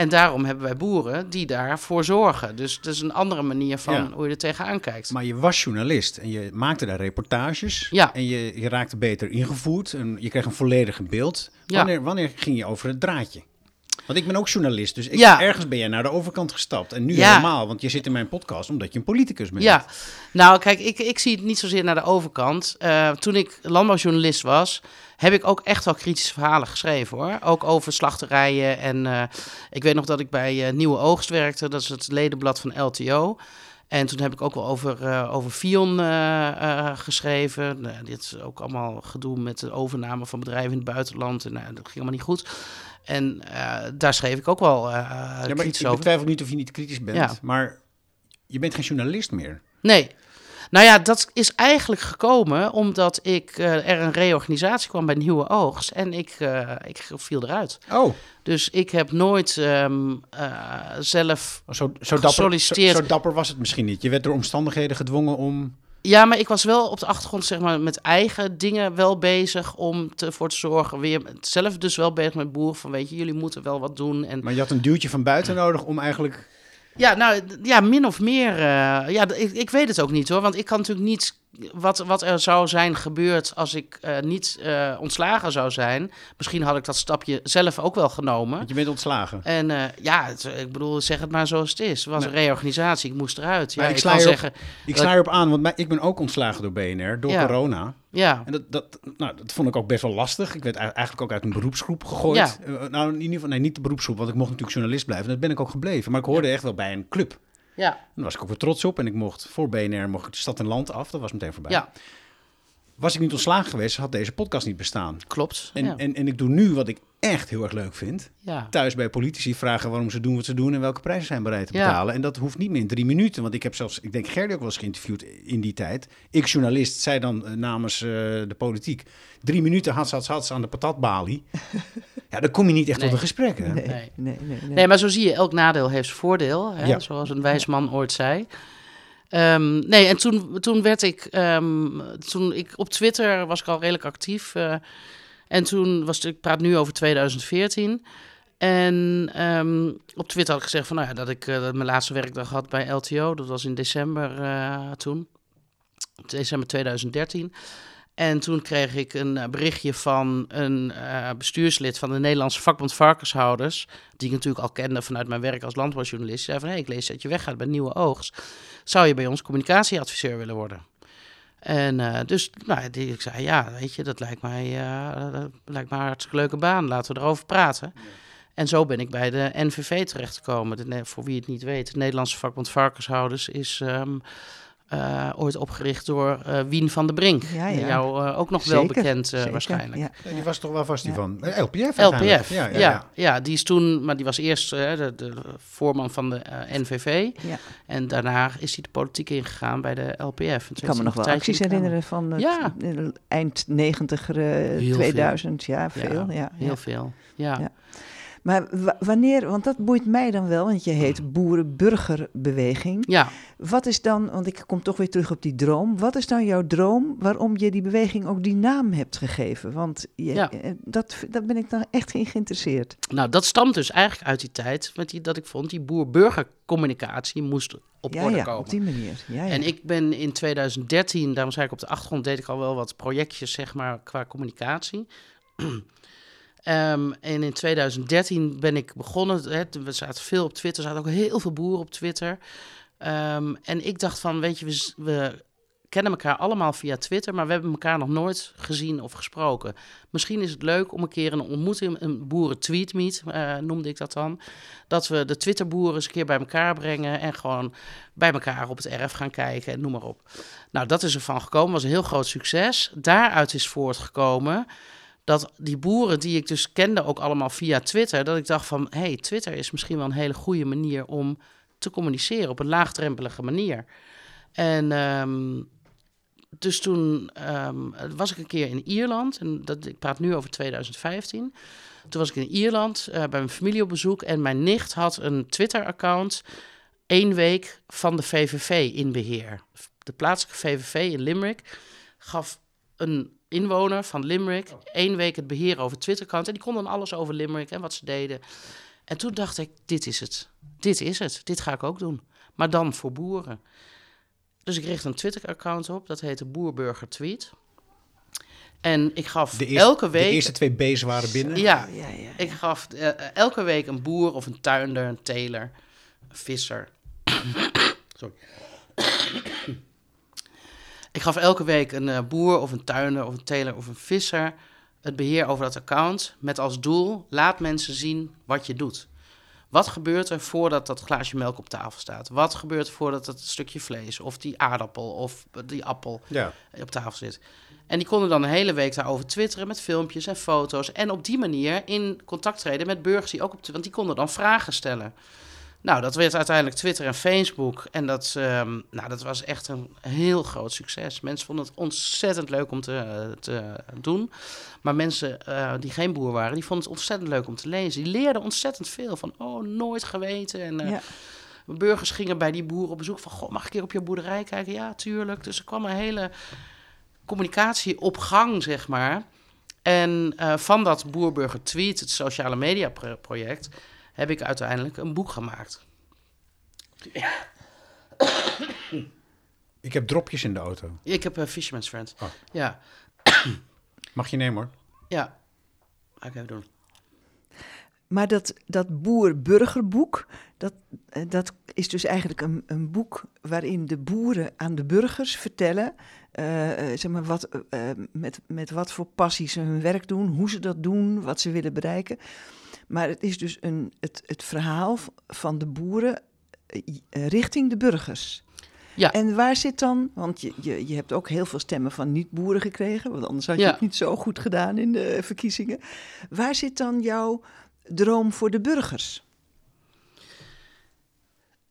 En daarom hebben wij boeren die daarvoor zorgen. Dus het is een andere manier van Ja. hoe je er tegenaan kijkt. Maar je was journalist en je maakte daar reportages. Ja. En je, je raakte beter ingevoerd en je kreeg een volledig beeld. Ja. Wanneer, wanneer ging je over het draadje? Want ik ben ook journalist, dus ik, Ja. ergens ben jij naar de overkant gestapt. En nu Ja. helemaal, want je zit in mijn podcast omdat je een politicus bent. Ja, nou kijk, ik, ik zie het niet zozeer naar de overkant. Eh, toen ik landbouwjournalist was, heb ik ook echt wel kritische verhalen geschreven hoor. Ook over slachterijen. En eh, ik weet nog dat ik bij eh, Nieuwe Oogst werkte, dat is het ledenblad van LTO. En toen heb ik ook wel over, eh, over Fion geschreven. Nou, dit is ook allemaal gedoe met de overname van bedrijven in het buitenland. En nou, dat ging allemaal niet goed. En daar schreef ik ook wel Ja, maar ik, kritisch ik over. betwijfel niet of je niet kritisch bent, Ja. maar je bent geen journalist meer. Nee. Nou ja, dat is eigenlijk gekomen omdat ik, eh, er een reorganisatie kwam bij Nieuwe Oogst en ik, eh, ik viel eruit. Oh, Dus ik heb nooit ehm, eh, zelf... zo, zo, dapper, zo, dapper was het misschien niet. Je werd door omstandigheden gedwongen om... Ja, maar ik was wel op de achtergrond zeg maar, met eigen dingen wel bezig om ervoor te zorgen. Weer zelf dus wel bezig met boeren van weet je, jullie moeten wel wat doen. En Maar je had een duwtje van buiten nodig om eigenlijk... Ja, nou ja, min of meer. eh, ja, ik, ik weet het ook niet hoor. Want ik kan natuurlijk niet. Wat, wat er zou zijn gebeurd als ik eh, niet eh, ontslagen zou zijn. Misschien had ik dat stapje zelf ook wel genomen. Want je bent ontslagen. En eh, ja, het- ik bedoel, zeg het maar zoals het is. Het was Nee. een reorganisatie, ik moest eruit. Ja, Maar ik, ik sla kan je op- zeggen, Ik sla erop aan, want ik ben ook ontslagen door BNR, door Ja. corona. ja, En dat, dat, nou, dat vond ik ook best wel lastig. Ik werd ei- eigenlijk ook uit een beroepsgroep gegooid. Eh, nou, in ieder geval, nee, niet de beroepsgroep, want ik mocht natuurlijk journalist blijven. Dat ben ik ook gebleven. Maar ik hoorde echt wel bij een club. Ja, Daar was ik ook weer trots op. En ik mocht voor BNR mocht ik de stad en land af. Dat was meteen voorbij. ja, Was ik niet ontslagen geweest, had deze podcast niet bestaan. klopt. En, ja, en, en ik doe nu wat ik echt heel erg leuk vind. ja. Thuis bij politici vragen waarom ze doen wat ze doen en welke prijzen ze zijn bereid te Ja. betalen. En dat hoeft niet meer in drie minuten. Want ik heb zelfs, ik denk Gerdy ook wel eens geïnterviewd in die tijd. Ik journalist, zij dan eh, namens eh, de politiek. Drie minuten hats, hats, hats aan de patatbalie. <laughs> ja, dan kom je niet echt Nee. tot een gesprek, hè? Nee, Nee. nee, nee. nee, Nee, maar zo zie je, elk nadeel heeft zijn voordeel. Hè? Ja. Zoals een wijs man ooit zei. Ehm, nee, en toen, toen werd ik, ehm, toen ik op Twitter was ik al redelijk actief. eh, en toen was ik praat nu over 2014. En ehm, op Twitter had ik gezegd van, nou ja, dat ik dat mijn laatste werkdag had bij LTO. Dat was in december eh, toen. December 2013. En toen kreeg ik een eh, berichtje van een uh, bestuurslid van de Nederlandse vakbond varkenshouders, die ik natuurlijk al kende vanuit mijn werk als landbouwjournalist. Die zei van, hey, ik lees dat je weggaat bij Nieuwe Oogst. Zou je bij ons communicatieadviseur willen worden? En uh, dus nou, die, ik zei, ja, weet je, dat lijkt mij, dat lijkt mij een hartstikke leuke baan. Laten we erover praten. En zo ben ik bij de NVV terechtgekomen. De, voor wie het niet weet, de Nederlandse vakbond varkenshouders is... Um, uh, ooit opgericht door uh, Wien van der Brink. Ja, ja. Jou uh, ook nog zeker, wel bekend zeker, waarschijnlijk. Ja. die was toch wel vast die van LPF? LPF, ja, ja, ja, die is toen, maar die was eerst de, de, voorman van de NVV. Ja. En daarna is hij de politiek ingegaan bij de LPF. Ik kan me nog wel acties herinneren van het, eind 90, 2000. Veel. Ja, veel. Ja, heel veel. ja. Maar wanneer, want dat boeit mij dan wel, want je heet Boerenburgerbeweging. Ja. Wat is dan, want ik kom toch weer terug op die droom. Wat is dan jouw droom waarom je die beweging ook die naam hebt gegeven? Want je, ja. Eh, dat, dat ben ik dan echt in geïnteresseerd. Nou, dat stamt dus eigenlijk uit die tijd met die, dat ik vond die boer-burgercommunicatie moest op ja, orde ja, komen. op die manier. Ja. En ik ben in 2013, daarom zei ik op de achtergrond, deed ik al wel wat projectjes, zeg maar, qua communicatie. Um, en in 2013 ben ik begonnen. Hè, we zaten veel op Twitter, er zaten ook heel veel boeren op Twitter. Um, en ik dacht van, weet je, we, kennen elkaar allemaal via Twitter, maar we hebben elkaar nog nooit gezien of gesproken. Misschien is het leuk om een keer een ontmoeting, een boeren-tweetmeet, uh, noemde ik dat dan. Dat we de Twitterboeren eens een keer bij elkaar brengen en gewoon bij elkaar op het erf gaan kijken en noem maar op. Nou, dat is ervan gekomen, was een heel groot succes. Daaruit is voortgekomen dat die boeren die ik dus kende ook allemaal via Twitter, dat ik dacht van, hey, Twitter is misschien wel een hele goede manier om te communiceren op een laagdrempelige manier. En um, dus toen um, was ik een keer in Ierland, en dat, ik praat nu over 2015. Toen was ik in Ierland uh, bij mijn familie op bezoek en mijn nicht had een Twitter-account één week van de VVV in beheer. De plaatselijke VVV in Limerick gaf een inwoner van Limerick één week het beheer over Twitter-account. En die kon dan alles over Limerick en wat ze deden. En toen dacht ik, dit is het. Dit is het. Dit ga ik ook doen. Maar dan voor boeren. Dus ik richtte een Twitter-account op. Dat heette Boerburger Tweet. En ik gaf de eerste, elke week... De eerste twee B's waren binnen? Ja, ja, ja, ja. ik gaf uh, elke week een boer of een tuinder, een teler, een visser... Sorry. Ik gaf elke week een uh, boer of een tuinder of een teler of een visser het beheer over dat account met als doel: laat mensen zien wat je doet. Wat gebeurt er voordat dat glaasje melk op tafel staat? Wat gebeurt er voordat dat stukje vlees of die aardappel of die appel ja. op tafel zit? En die konden dan een hele week daarover twitteren met filmpjes en foto's. En op die manier in contact treden met burgers die ook op... Want die konden dan vragen stellen. Nou, dat werd uiteindelijk Twitter en Facebook. En dat, um, nou, dat was echt een heel groot succes. Mensen vonden het ontzettend leuk om te, te doen. Maar mensen uh, die geen boer waren, die vonden het ontzettend leuk om te lezen. Die leerden ontzettend veel van, oh, nooit geweten. En uh, ja. burgers gingen bij die boeren op bezoek van, goh, mag ik een keer op je boerderij kijken? Ja, tuurlijk. Dus er kwam een hele communicatie op gang, zeg maar. En uh, van dat Boerburger Tweet, het sociale media project heb ik uiteindelijk een boek gemaakt. Ja. Ik heb dropjes in de auto. Ik heb een Fisherman's Friend. Oh. Ja. <coughs> Mag je nemen hoor. Ja. Ga ik even doen. Maar dat, dat boer-burgerboek, dat, eh, dat is dus eigenlijk een, een boek waarin de boeren aan de burgers vertellen uh, zeg maar wat, uh, met, met wat voor passie ze hun werk doen, hoe ze dat doen, wat ze willen bereiken. Maar het is dus een, het, het verhaal van de boeren eh, richting de burgers. Ja. En waar zit dan, want je, je, je hebt ook heel veel stemmen van niet-boeren gekregen, want anders had je het niet zo goed gedaan in de verkiezingen. Waar zit dan jouw droom voor de burgers?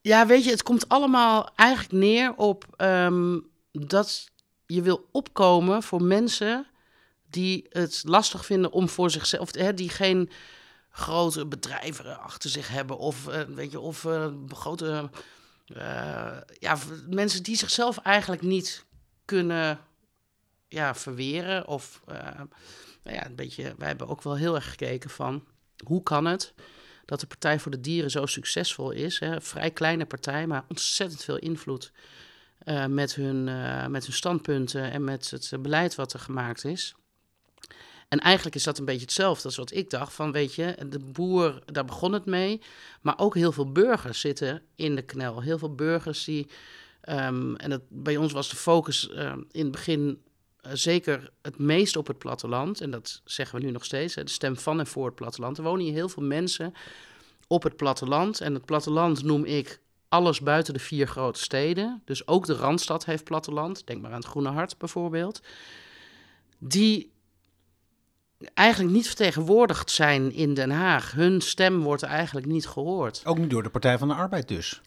Ja, weet je, het komt allemaal eigenlijk neer op um, dat je wil opkomen voor mensen die het lastig vinden om voor zichzelf, of hè, die geen grote bedrijven achter zich hebben. Of, uh, weet je, of uh, grote uh, ja, mensen die zichzelf eigenlijk niet kunnen ja, verweren. Of nou ja, een beetje, wij hebben ook wel heel erg gekeken van hoe kan het dat de Partij voor de Dieren zo succesvol is. Hè? Vrij kleine partij, maar ontzettend veel invloed. met, hun, met hun standpunten en met het beleid wat er gemaakt is. En eigenlijk is dat een beetje hetzelfde als wat ik dacht. Van weet je, de boer, daar begon het mee. Maar ook heel veel burgers zitten in de knel. Heel veel burgers die. Um, en dat, bij ons was de focus uh, in het begin uh, zeker het meest op het platteland. En dat zeggen we nu nog steeds. Hè, de stem van en voor het platteland. Er wonen hier heel veel mensen op het platteland. En het platteland noem ik alles buiten de vier grote steden. Dus ook de Randstad heeft platteland. Denk maar aan het Groene Hart bijvoorbeeld. Die eigenlijk niet vertegenwoordigd zijn in Den Haag. Hun stem wordt eigenlijk niet gehoord. Ook niet door de Partij van de Arbeid dus?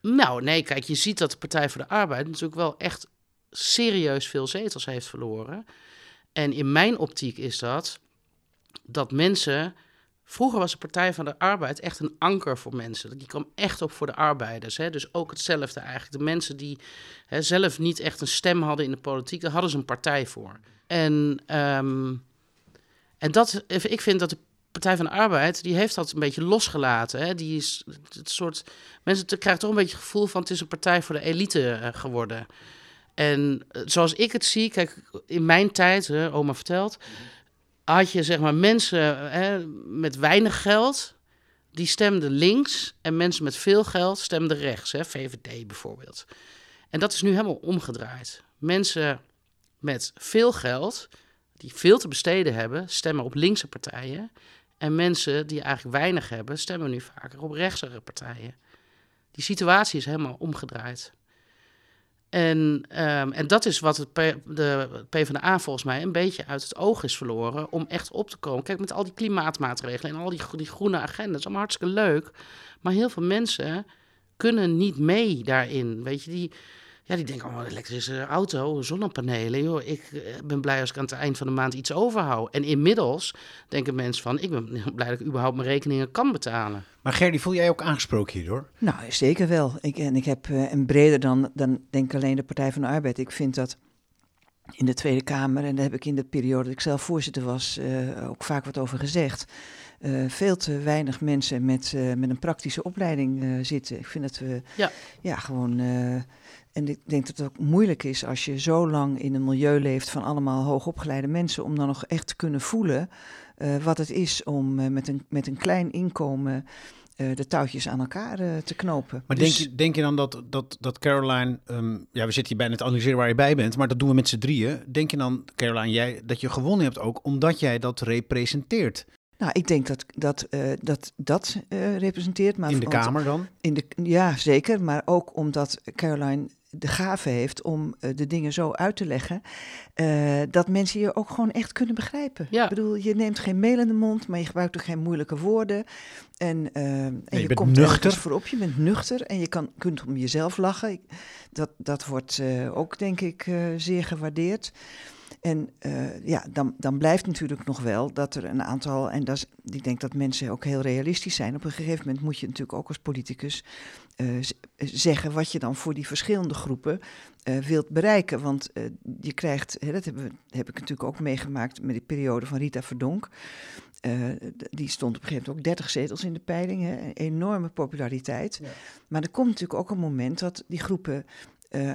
Nou, nee, kijk, je ziet dat de Partij voor de Arbeid natuurlijk wel echt serieus veel zetels heeft verloren. En in mijn optiek is dat dat mensen. Vroeger was de Partij van de Arbeid echt een anker voor mensen. Die kwam echt op voor de arbeiders. Hè? Dus ook hetzelfde eigenlijk. De mensen die hè, zelf niet echt een stem hadden in de politiek, daar hadden ze een partij voor. En um, en dat, ik vind dat de Partij van de Arbeid, die heeft dat een beetje losgelaten. Hè? Die is het soort, mensen krijgen toch een beetje het gevoel van het is een partij voor de elite uh, geworden. En uh, zoals ik het zie, kijk, in mijn tijd, hè, oma vertelt, had je zeg maar mensen hè, met weinig geld, die stemden links. En mensen met veel geld stemden rechts, hè, VVD bijvoorbeeld. En dat is nu helemaal omgedraaid. Mensen met veel geld, die veel te besteden hebben, stemmen op linkse partijen. En mensen die eigenlijk weinig hebben, stemmen nu vaker op rechtse partijen. Die situatie is helemaal omgedraaid. En, um, en dat is wat het P, de PvdA volgens mij een beetje uit het oog is verloren om echt op te komen. Kijk, met al die klimaatmaatregelen en al die, die groene agenda, is allemaal hartstikke leuk. Maar heel veel mensen kunnen niet mee daarin. Weet je, die, ja, die denken, oh, elektrische auto, zonnepanelen. Joh, ik eh, ben blij als ik aan het eind van de maand iets overhoud. En inmiddels denken mensen van, ik ben <laughs> blij dat ik überhaupt mijn rekeningen kan betalen. Maar Gerdy, voel jij ook aangesproken hierdoor? Nou, zeker wel. Ik, en ik heb, uh, en breder dan, dan denk ik alleen de Partij van de Arbeid. Ik vind dat in de Tweede Kamer, en daar heb ik in de periode dat ik zelf voorzitter was, uh, ook vaak wat over gezegd. Uh, veel te weinig mensen met, uh, met een praktische opleiding zitten. Ik vind dat we ja. ja gewoon en ik denk dat het ook moeilijk is als je zo lang in een milieu leeft van allemaal hoogopgeleide mensen, om dan nog echt te kunnen voelen uh, wat het is om uh, met, een, met een klein inkomen uh, de touwtjes aan elkaar te knopen. Maar dus... denk, je, denk je dan dat, dat, dat Caroline, um, ja, we zitten hier bijna het analyseren waar je bij bent, maar dat doen we met z'n drieën. Denk je dan, Caroline, jij, dat je gewonnen hebt ook omdat jij dat representeert? Nou, ik denk dat dat, uh, dat, dat uh, representeert. Maar in de Kamer dan? In de, ja, zeker. Maar ook omdat Caroline de gave heeft om uh, de dingen zo uit te leggen, uh, dat mensen je ook gewoon echt kunnen begrijpen. Ja. Ik bedoel, je neemt geen mail in de mond, maar je gebruikt ook geen moeilijke woorden. En, uh, en je, je komt nuchter voorop, je bent nuchter en je kan, kunt om jezelf lachen. Ik, dat, dat wordt ook, denk ik, zeer gewaardeerd. En uh, ja, dan, dan blijft natuurlijk nog wel dat er een aantal, en dat is, ik denk dat mensen ook heel realistisch zijn. Op een gegeven moment moet je natuurlijk ook als politicus uh, zeggen wat je dan voor die verschillende groepen uh, wilt bereiken. Want je krijgt, hè, dat hebben, heb ik natuurlijk ook meegemaakt met die periode van Rita Verdonk. die stond op een gegeven moment ook 30 zetels in de peiling, hè, een enorme populariteit. Ja. Maar er komt natuurlijk ook een moment dat die groepen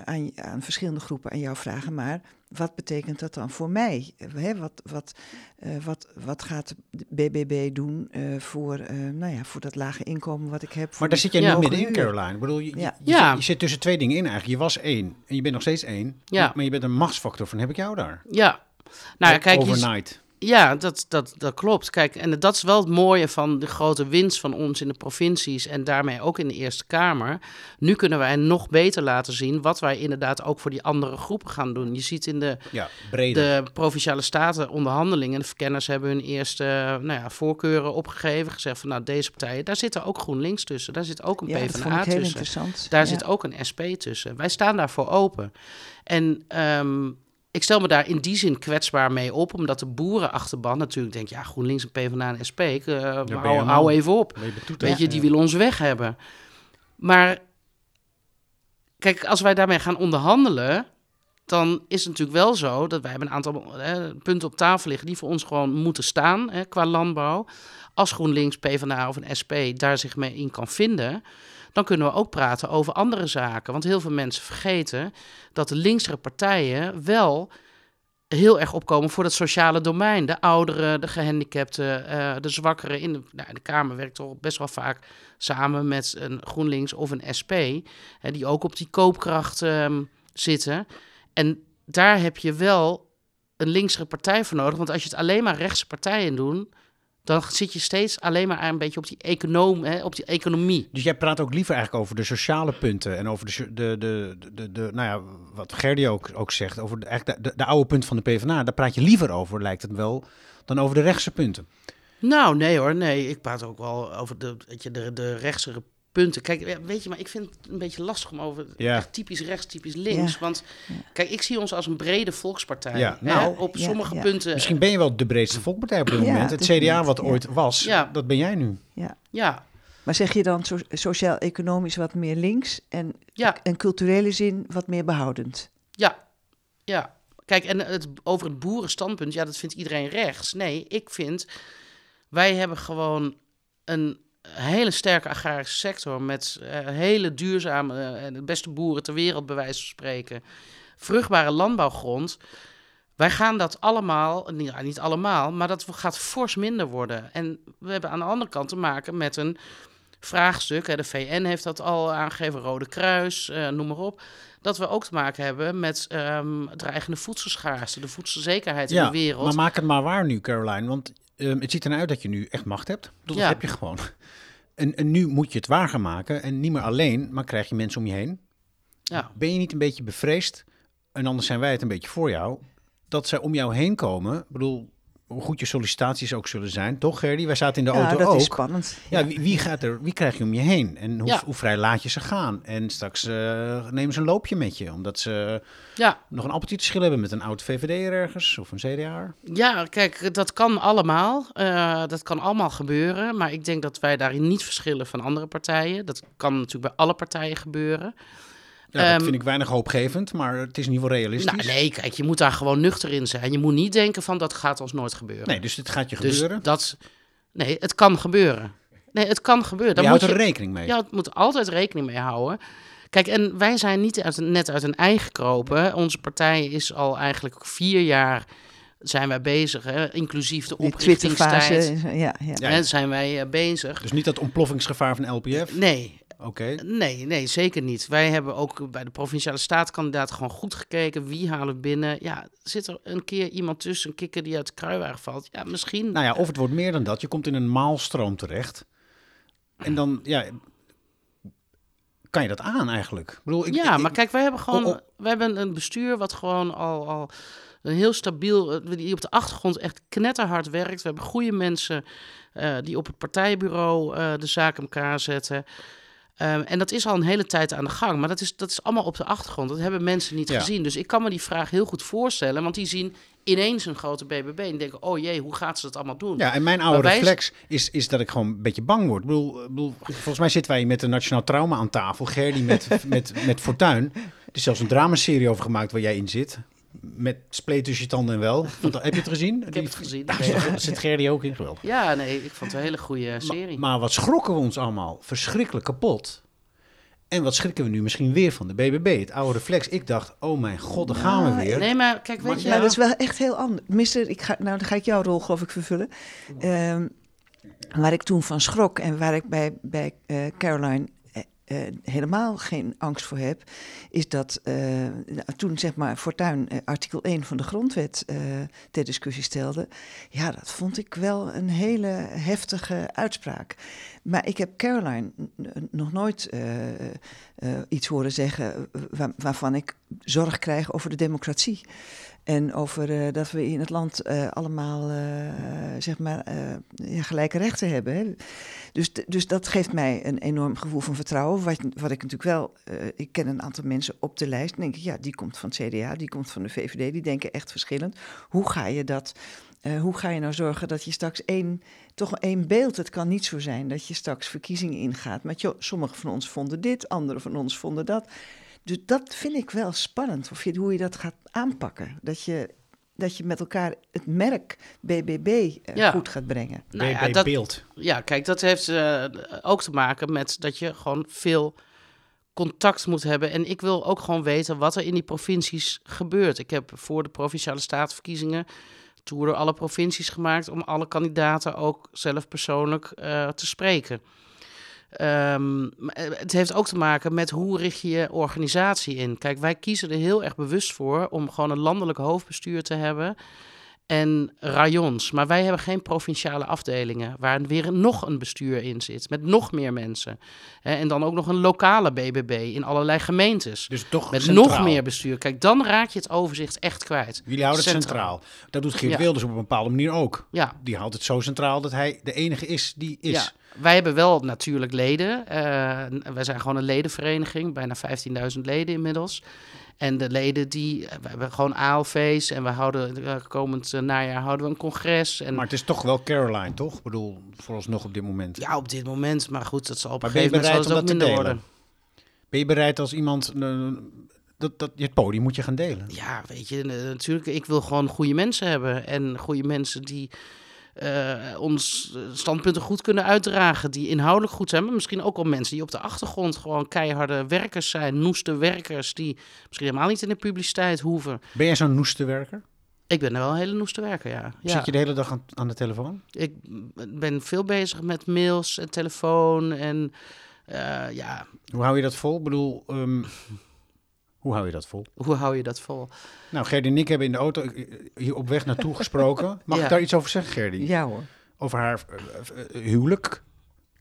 aan, aan, verschillende groepen aan jou vragen, maar wat betekent dat dan voor mij? Hè, wat, wat, uh, wat, wat gaat de BBB doen uh, voor, nou ja, voor dat lage inkomen wat ik heb? Maar daar zit jij niet middenin, Caroline. Ik bedoel, je, ja. Je, je, je, zit tussen twee dingen in eigenlijk. Je was één en je bent nog steeds één, ja. maar je bent een machtsfactor van heb ik jou daar. Ja, nou kijk, overnight. Ja, dat, dat, dat klopt. Kijk, en dat is wel het mooie van de grote winst van ons in de provincies en daarmee ook in de Eerste Kamer. Nu kunnen wij nog beter laten zien wat wij inderdaad ook voor die andere groepen gaan doen. Je ziet in de, ja, de provinciale staten onderhandelingen, de verkenners hebben hun eerste nou ja, voorkeuren opgegeven, gezegd van nou deze partijen, daar zit er ook GroenLinks tussen, daar zit ook een ja, PvdA tussen, daar ja. zit ook een SP tussen. Wij staan daarvoor open. En um, ik stel me daar in die zin kwetsbaar mee op, omdat de boerenachterban natuurlijk denkt, ja, GroenLinks en PvdA en SP, uh, ja, hou, hou, even op. Weet je, die willen ons weg hebben. Maar kijk, als wij daarmee gaan onderhandelen, dan is het natuurlijk wel zo dat wij hebben een aantal hè, punten op tafel liggen die voor ons gewoon moeten staan hè, qua landbouw. Als GroenLinks, PvdA of een SP daar zich mee in kan vinden, dan kunnen we ook praten over andere zaken. Want heel veel mensen vergeten dat de linkse partijen wel heel erg opkomen voor het sociale domein. De ouderen, de gehandicapten, uh, de zwakkeren. In de, nou, de Kamer werkt toch best wel vaak samen met een GroenLinks of een SP, hè, die ook op die koopkracht um, zitten. En daar heb je wel een linkse partij voor nodig. Want als je het alleen maar rechtse partijen doet, dan zit je steeds alleen maar een beetje op die, econoom, hè, op die economie. Dus jij praat ook liever eigenlijk over de sociale punten en over de, de, de, de, de nou ja, wat Gerdy ook, ook zegt, over de, eigenlijk de, de, oude punten van de PvdA. Daar praat je liever over, lijkt het wel, dan over de rechtse punten. Nou, nee hoor, nee. Ik praat ook wel over de, weet je, de, de rechtse punten. Kijk, weet je, maar ik vind het een beetje lastig om over ja. echt typisch rechts, typisch links. Ja. Want kijk, ik zie ons als een brede volkspartij. Ja, hè, nou, op ja, sommige ja. punten. Misschien ben je wel de breedste volkpartij op dit Ja, moment. Het CDA niet, wat ja. ooit was, Ja. dat ben jij nu. Ja. Ja, Maar zeg je dan so- sociaal-economisch wat meer links en ja, in culturele zin wat meer behoudend? ja, ja. Kijk, en het, over het boerenstandpunt, ja, dat vindt iedereen rechts. Nee, ik vind, wij hebben gewoon een hele sterke agrarische sector met eh, hele duurzame eh, en de beste boeren ter wereld, bij wijze van spreken. Vruchtbare landbouwgrond. Wij gaan dat allemaal, niet, ja, niet allemaal, maar dat gaat fors minder worden. En we hebben aan de andere kant te maken met een vraagstuk. Hè, de VN heeft dat al aangegeven, Rode Kruis, eh, noem maar op. Dat we ook te maken hebben met ehm dreigende voedselschaarste, de voedselzekerheid in de wereld. maar maak het maar waar nu, Caroline. Want ehm, het ziet ernaar uit dat je nu echt macht hebt. Dat Ja. heb je gewoon. En, en nu moet je het waar gaan maken. En niet meer alleen, maar krijg je mensen om je heen. Ja. Ben je niet een beetje bevreesd, en anders zijn wij het een beetje voor jou, dat zij om jou heen komen? Ik bedoel, hoe goed je sollicitaties ook zullen zijn, toch Gerdy? Wij zaten in de ja, auto dat ook. is spannend. Ja, wie, wie, gaat er, wie krijg je om je heen? En hoe, Ja. hoe vrij laat je ze gaan? En straks eh, nemen ze een loopje met je, omdat ze ja, nog een appeltje te schillen hebben met een oud VVD'er ergens of een CDA. Ja, kijk, dat kan allemaal. Eh, dat kan allemaal gebeuren. Maar ik denk dat wij daarin niet verschillen van andere partijen. Dat kan natuurlijk bij alle partijen gebeuren. Ja, dat Ehm, vind ik weinig hoopgevend, maar het is in ieder geval realistisch. Nou, nee, kijk, je moet daar gewoon nuchter in zijn. Je moet niet denken van dat gaat ons nooit gebeuren. Nee, dus het gaat je dus gebeuren. dat, nee, het kan gebeuren. Nee, het kan gebeuren. je Daar houdt moet er je, rekening mee. ja, het moet altijd rekening mee houden. Kijk, en wij zijn niet uit, net uit een ei gekropen. Onze partij is al eigenlijk vier jaar zijn wij bezig, hè, inclusief de oprichtingstijd. Ja, ja. Zijn wij eh, bezig. Dus niet dat ontploffingsgevaar van LPF? Nee, Oké. nee, nee, zeker niet. Wij hebben ook bij de provinciale staatkandidaat gewoon goed gekeken. Wie halen we binnen? Ja, zit er een keer iemand tussen, een kikker die uit de kruiwagen valt? Ja, misschien. Nou ja, of het wordt meer dan dat. Je komt in een maalstroom terecht. En dan, ja, kan je dat aan eigenlijk? Ik bedoel, ik, ja, ik- maar kijk, wij hebben gewoon Oh, oh. wij hebben een bestuur wat gewoon al, al een heel stabiel, eh, die op de achtergrond echt knetterhard werkt. We hebben goede mensen eh, die op het partijbureau eh, de zaak elkaar zetten. Ehm, en dat is al een hele tijd aan de gang, maar dat is, dat is allemaal op de achtergrond. Dat hebben mensen niet Ja. gezien. Dus ik kan me die vraag heel goed voorstellen, want die zien ineens een grote BBB en denken: oh jee, hoe gaat ze dat allemaal doen? Ja, en mijn oude reflex is, is dat ik gewoon een beetje bang word. Ik bedoel, ik bedoel, volgens mij zitten wij met een nationaal trauma aan tafel. Gerdy met, <laughs> met, met Fortuin. Er is zelfs een dramaserie over gemaakt waar jij in zit. Met spleet tussen je tanden en wel. Want, heb je het gezien? Ik heb het gezien. Daar Nee. zit- zit Gerdy ook in. Geweldig. Ja, nee, ik vond het een hele goede Ma- serie. Maar, wat schrokken we ons allemaal? Verschrikkelijk kapot. En wat schrikken we nu misschien weer van de BBB? Het oude reflex. Ik dacht, oh mijn god, daar gaan we weer. Nee, maar kijk, weet Maar- je... Nou, dat is wel echt heel anders. Mister, ik ga, nou, dan ga ik jouw rol geloof ik vervullen. Ehm, waar ik toen van schrok en waar ik bij, bij eh, Caroline eh, helemaal geen angst voor heb, is dat eh, toen zeg maar Fortuyn eh, artikel 1 van de grondwet ter discussie stelde. Ja, dat vond ik wel een hele heftige uitspraak. Maar ik heb Caroline nog nooit eh, eh, iets horen zeggen waar- waarvan ik zorg krijg over de democratie. En over eh, dat we in het land eh, allemaal eh, zeg maar, eh, gelijke rechten hebben. Hè. Dus, dus dat geeft mij een enorm gevoel van vertrouwen. Wat, wat ik natuurlijk wel, eh, ik ken een aantal mensen op de lijst. En denk ik, ja, die komt van het CDA, die komt van de VVD, die denken echt verschillend. Hoe ga je dat? Eh, hoe ga je nou zorgen dat je straks één, toch één beeld, het kan niet zo zijn dat je straks verkiezingen ingaat. Maar joh, sommigen van ons vonden dit, anderen van ons vonden dat. Dus dat vind ik wel spannend, of je, hoe je dat gaat aanpakken. Dat je dat je met elkaar het merk BBB eh, Ja. goed gaat brengen. Nou ja, dat, Beeld. Ja, kijk, dat heeft eh, ook te maken met dat je gewoon veel contact moet hebben. En ik wil ook gewoon weten wat er in die provincies gebeurt. Ik heb voor de provinciale statenverkiezingen tour door alle provincies gemaakt om alle kandidaten ook zelf persoonlijk eh, te spreken. Ehm, eh, het heeft ook te maken met hoe richt je je organisatie in. Kijk, wij kiezen er heel erg bewust voor om gewoon een landelijk hoofdbestuur te hebben en rayons. Maar wij hebben geen provinciale afdelingen waar weer nog een bestuur in zit met nog meer mensen. En dan ook nog een lokale BBB in allerlei gemeentes. Dus toch Met centraal. nog meer bestuur. Kijk, dan raak je het overzicht echt kwijt. Jullie houden het Centraal. centraal. Dat doet Geert Ja. Wilders op een bepaalde manier ook. Ja, Die houdt het zo centraal dat hij de enige is die is. Ja, wij hebben wel natuurlijk leden. Eh, wij zijn gewoon een ledenvereniging, bijna 15.000 leden inmiddels. En de leden die, we hebben gewoon ALV's en we houden eh, komend eh, najaar houden we een congres. En Maar het is toch wel Caroline, toch? Ik bedoel, vooralsnog op dit moment. ja, op dit moment, maar goed, dat zal op Maar een je gegeven moment ook minder delen? worden. Ben je bereid als iemand... eh, dat, dat, het podium moet je gaan delen. Ja, weet je, eh, natuurlijk, ik wil gewoon goede mensen hebben. En goede mensen die eh, ons eh, standpunten goed kunnen uitdragen. Die inhoudelijk goed zijn. Maar misschien ook wel mensen die op de achtergrond gewoon keiharde werkers zijn. Noeste werkers die misschien helemaal niet in de publiciteit hoeven. Ben jij zo'n noeste werker? Ik ben wel een hele noeste werker, ja. ja. Zit je de hele dag aan, aan de telefoon? Ik ben veel bezig met mails en telefoon en eh, ja, Hoe hou je dat vol? Ik bedoel, ehm, hoe hou je dat vol? hoe hou je dat vol? Nou, Gerdy en ik hebben in de auto eh, hier op weg naartoe gesproken. <laughs> Mag Ja. ik daar iets over zeggen, Gerdy? Ja hoor. Over haar eh, eh, huwelijk.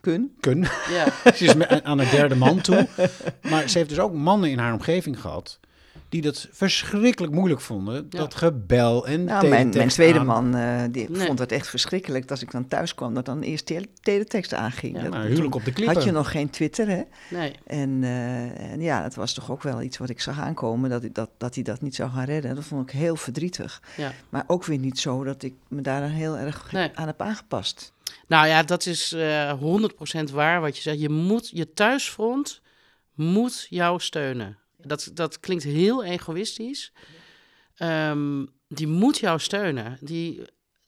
Kun. Kun. Ja, <laughs> Ze is aan een derde man toe. Maar ze heeft dus ook mannen in haar omgeving gehad. Die dat verschrikkelijk moeilijk vonden. Ja. Dat gebel en Nou, mijn, mijn tweede aan. man eh, die Nee. vond het echt verschrikkelijk dat als ik dan thuis kwam, dat dan eerst tele teletext aanging. Ja, Dat- Nou, huwelijk op de klippen. had je nog geen Twitter, hè? nee. En, eh, en ja, dat was toch ook wel iets wat ik zag aankomen, dat, hij- dat, dat hij dat niet zou gaan redden. Dat vond ik heel verdrietig. Ja. Maar ook weer niet zo dat ik me daar dan heel erg Nee. aan heb aangepast. Nou ja, dat is eh 100% waar wat je zegt. Je moet, je thuisfront moet jou steunen. Dat, dat klinkt heel egoïstisch. Ehm, die moet jou steunen. Die,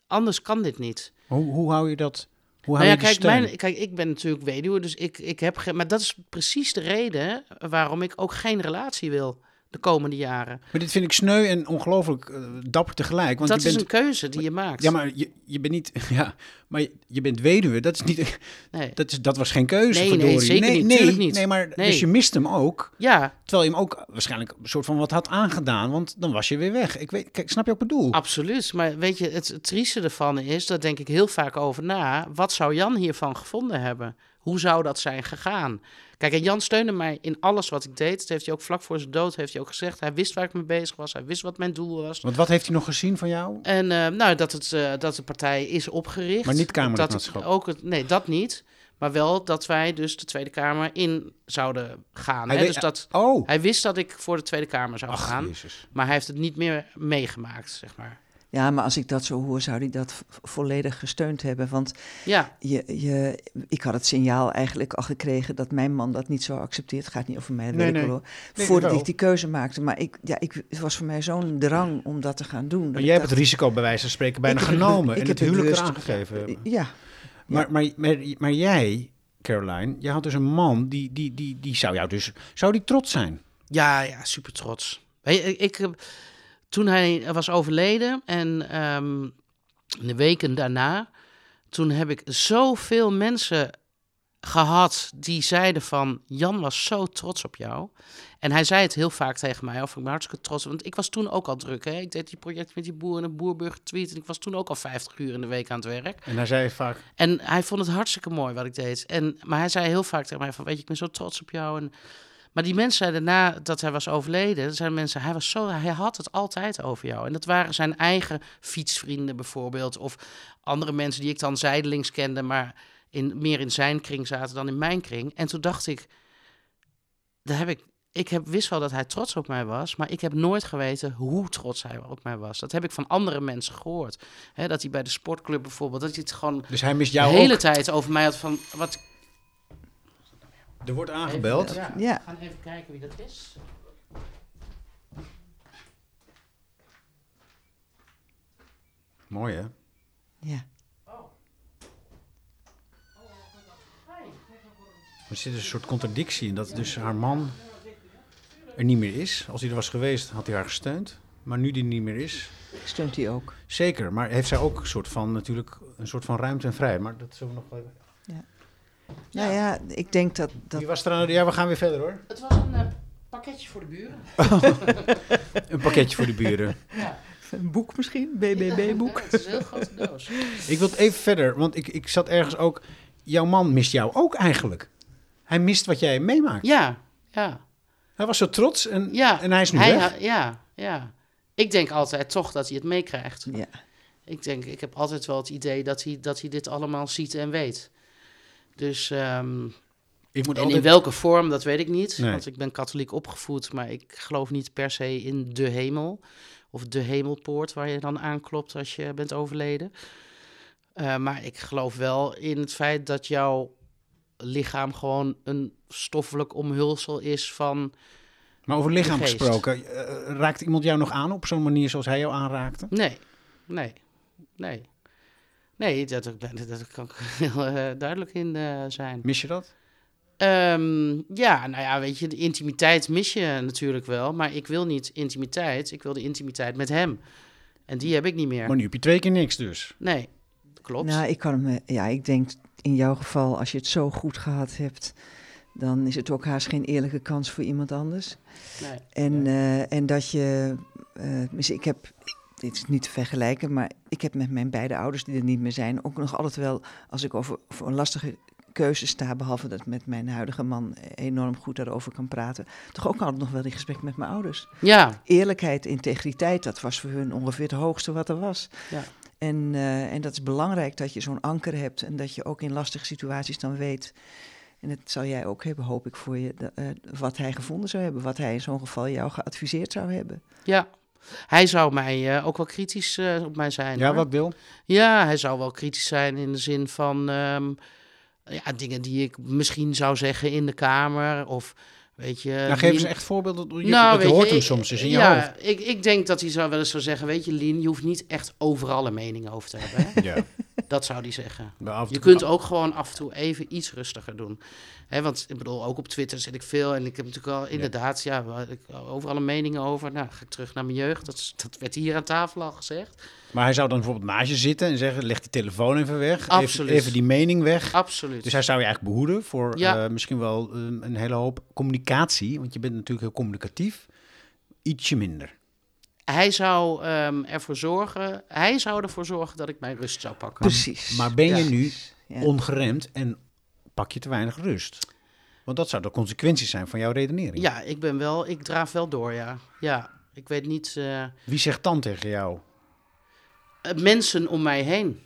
anders kan dit niet. Hoe, hoe hou je dat? Hoe Nou hou ja, je kijk, steun? mijn, kijk, ik ben natuurlijk weduwe, dus ik, ik heb geen... Maar dat is precies de reden waarom ik ook geen relatie wil de komende jaren. Maar dit vind ik sneu en ongelooflijk eh, dapper tegelijk. Want dat je is bent, een keuze die je maakt. Ja, maar je, je bent niet... <laughs> Ja, maar je, je bent weduwe. Dat, is niet, Nee. dat, is, dat was geen keuze, Nee, nee, verdorie. zeker nee, niet. Nee, niet. Nee, maar Nee. dus je mist hem ook. Ja, Terwijl je hem ook waarschijnlijk een soort van wat had aangedaan. Want dan was je weer weg. Ik weet, kijk, snap je wat ik bedoel? absoluut. Maar weet je, het, het trieste ervan is, daar denk ik heel vaak over na. Wat zou Jan hiervan gevonden hebben? Hoe zou dat zijn gegaan? Kijk, en Jan steunde mij in alles wat ik deed. Dat heeft hij ook vlak voor zijn dood heeft hij ook gezegd. Hij wist waar ik mee bezig was. Hij wist wat mijn doel was. Want wat heeft hij nog gezien van jou? En eh, nou, dat, het, eh, dat de partij is opgericht. Maar niet Kamerlidmaatschap. Ook het, nee, dat niet. Maar wel dat wij dus de Tweede Kamer in zouden gaan. Hij Hè? weet- Dus dat, Oh, hij wist dat ik voor de Tweede Kamer zou ach, gaan. jezus. Maar hij heeft het niet meer meegemaakt, zeg maar. Ja, maar als ik dat zo hoor, zou hij dat volledig gesteund hebben. Want Ja, je, je, ik had het signaal eigenlijk al gekregen dat mijn man dat niet zou accepteren. Het gaat niet over mij, dat Nee, weet ik wel. Nee, Voordat ik die keuze maakte. Maar ik, ja, ik, het was voor mij zo'n drang om dat te gaan doen. Maar jij hebt dacht, het risico bij wijze van spreken bijna genomen. ik en heb het huwelijk eraan gegeven. Ja, Maar, maar, maar, maar jij, Caroline, jij had dus een man die, die, die, die zou jou dus... Zou die trots zijn? ja, ja, super trots. Ik, ik, toen hij was overleden en ehm, de weken daarna, toen heb ik zoveel mensen gehad die zeiden van Jan was zo trots op jou. En hij zei het heel vaak tegen mij, of ik ben hartstikke trots. Want ik was toen ook al druk. Hè? Ik deed die project met die boer en de boerburger tweet. En ik was toen ook al 50 uur in de week aan het werk. En hij zei vaak... En hij vond het hartstikke mooi wat ik deed. En, maar hij zei heel vaak tegen mij van, weet je, ik ben zo trots op jou. En, maar die mensen zeiden na dat hij was overleden, zeiden mensen, hij, was zo, hij had het altijd over jou. En dat waren zijn eigen fietsvrienden bijvoorbeeld. Of andere mensen die ik dan zijdelings kende, maar in, meer in zijn kring zaten dan in mijn kring. En toen dacht ik, daar heb ik, ik heb, wist wel dat hij trots op mij was, maar ik heb nooit geweten hoe trots hij op mij was. Dat heb ik van andere mensen gehoord. Hè, dat hij bij de sportclub bijvoorbeeld, dat hij het gewoon Dus hij mist de jou hele ook. tijd over mij had van wat. Er wordt aangebeld. Ja, Ja. we gaan even kijken wie dat is. Mooi hè? Ja. Er zit een soort contradictie in dat dus haar man er niet meer is. Als hij er was geweest, had hij haar gesteund. Maar nu die niet meer is, Steunt hij ook. zeker. Maar heeft zij ook een soort van, natuurlijk, een soort van ruimte en vrijheid. Maar dat zullen we nog even... Nou ja, ik denk dat, dat Wie was er aan? Ja, we gaan weer verder hoor. Het was een eh, pakketje voor de buren. <laughs> <laughs> Een pakketje voor de buren. Ja. een boek misschien, BBB-boek. het is een heel grote doos. <laughs> Ik wil even verder, want ik, ik zat ergens ook... Jouw man mist jou ook eigenlijk. Hij mist wat jij meemaakt. Ja, ja. Hij was zo trots en, ja. en hij is nu Hij weg. ja, ja. Ik denk altijd toch dat hij het meekrijgt. Ja. Ik denk, ik heb altijd wel het idee dat hij, dat hij dit allemaal ziet en weet. Dus, ehm, Ik moet en in welke vorm, dat weet ik niet. Nee. Want ik ben katholiek opgevoed, maar ik geloof niet per se in de hemel. Of de hemelpoort waar je dan aanklopt als je bent overleden. Eh, maar ik geloof wel in het feit dat jouw lichaam gewoon een stoffelijk omhulsel is van... Maar over lichaam gesproken, eh, raakt iemand jou nog aan op zo'n manier zoals hij jou aanraakte? Nee, nee, nee. Nee, dat, dat, dat kan ik <laughs> heel eh, duidelijk in eh, zijn. Mis je dat? Ehm, ja, nou ja, weet je, de intimiteit mis je natuurlijk wel. Maar ik wil niet intimiteit, ik wil de intimiteit met hem. En die heb ik niet meer. Maar nu heb je twee keer niks dus. Nee, klopt. Nou, ik kan me, ja, ik denk in jouw geval, als je het zo goed gehad hebt, dan is het ook haast geen eerlijke kans voor iemand anders. nee. En, eh, en dat je, eh, dus ik heb, dit is niet te vergelijken, maar ik heb met mijn beide ouders die er niet meer zijn, ook nog altijd wel, als ik over, voor een lastige keuze sta, behalve dat ik met mijn huidige man enorm goed daarover kan praten, toch ook altijd nog wel in gesprek met mijn ouders. Ja, Eerlijkheid, integriteit, dat was voor hun ongeveer het hoogste wat er was. Ja. En, eh, en dat is belangrijk dat je zo'n anker hebt en dat je ook in lastige situaties dan weet. En dat zal jij ook hebben, hoop ik voor je, de- eh, wat hij gevonden zou hebben, wat hij in zo'n geval jou geadviseerd zou hebben. ja. Hij zou mij eh, ook wel kritisch eh, op mij zijn. Ja, hoor. wat deel? Ja, hij zou wel kritisch zijn in de zin van ehm, ja, dingen die ik misschien zou zeggen in de kamer. Of weet je. nou, geef eens echt voorbeelden. Je, Nou, je hoort je, hem ik- soms dus in je ja, hoofd. Ik, ik denk dat hij zou wel eens zou zeggen: Weet je, Lien, je hoeft niet echt overal een mening over te hebben. Hè? Ja. Dat zou hij zeggen. <laughs> Je kunt ook gewoon af en toe even iets rustiger doen. Want ik bedoel, ook op Twitter zit ik veel en ik heb natuurlijk al inderdaad, ja, overal een mening over. Nou, ga ik terug naar mijn jeugd. Dat, dat werd hier aan tafel al gezegd. Maar hij zou dan bijvoorbeeld naast je zitten en zeggen: leg die telefoon even weg. Even, Absoluut. even die mening weg. Absoluut. Dus hij zou je eigenlijk behoeden voor Ja. eh, misschien wel eh, een hele hoop communicatie. Want je bent natuurlijk heel communicatief. Ietsje minder. Hij zou ehm, ervoor zorgen, hij zou ervoor zorgen dat ik mijn rust zou pakken. Precies. Maar ben je Ja. nu Ja. ongeremd en pak je te weinig rust? Want dat zou de consequenties zijn van jouw redenering. Ja, ik ben wel, ik draaf wel door, ja. Ja, ik weet niet, eh, Wie zegt dan tegen jou? eh, mensen om mij heen.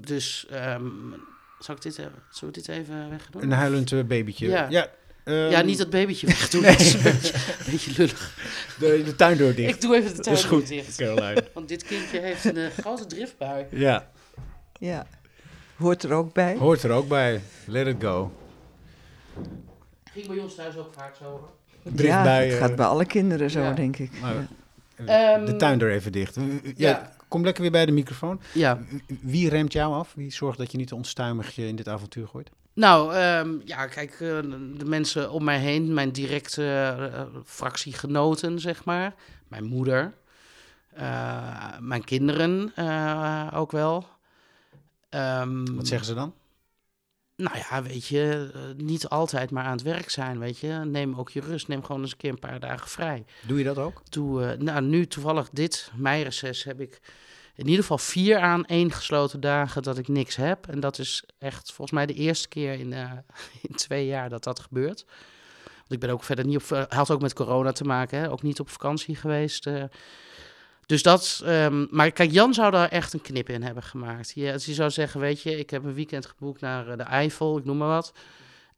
Dus, ehm zal ik dit, even- zullen we dit even wegdoen? Een huilend eh, babytje. Ja. Ehm, ja, niet dat babytje wegdoen, dat is een <laughs> beetje, een beetje lullig. de, de tuindeur dicht. Ik doe even de dat tuin is goed, dicht. Caroline. Want dit kindje heeft een eh, grote driftbui. Ja, Ja. Hoort er ook bij. hoort er ook bij. Let it go. Ging bij ons thuis ook vaak zo. ja, bij, het gaat bij alle kinderen zo, ja. denk ik. Maar- Ja. Ehm, de tuindeur even dicht. Ja, ja. Kom lekker weer bij de microfoon. Ja, Wie remt jou af? Wie zorgt dat je niet te onstuimig je in dit avontuur gooit? Nou, ehm, ja, kijk, eh, de mensen om mij heen, mijn directe eh, fractiegenoten, zeg maar. Mijn moeder, eh, mijn kinderen ook wel. Ehm, Wat zeggen ze dan? Nou ja, weet je, niet altijd maar aan het werk zijn, weet je. Neem ook je rust, neem gewoon eens een keer een paar dagen vrij. Doe je dat ook? Doe, nou, nu toevallig dit meireces heb ik in ieder geval vier aan één gesloten dagen dat ik niks heb. En dat is echt volgens mij de eerste keer in, eh, <laughs> in twee jaar dat dat gebeurt. Want ik ben ook verder niet op, eh, had ook met corona te maken, hè? ook niet op vakantie geweest. eh. dus dat, ehm, maar kijk, Jan zou daar echt een knip in hebben gemaakt. Die, die zou zeggen, weet je, ik heb een weekend geboekt naar de Eifel, ik noem maar wat.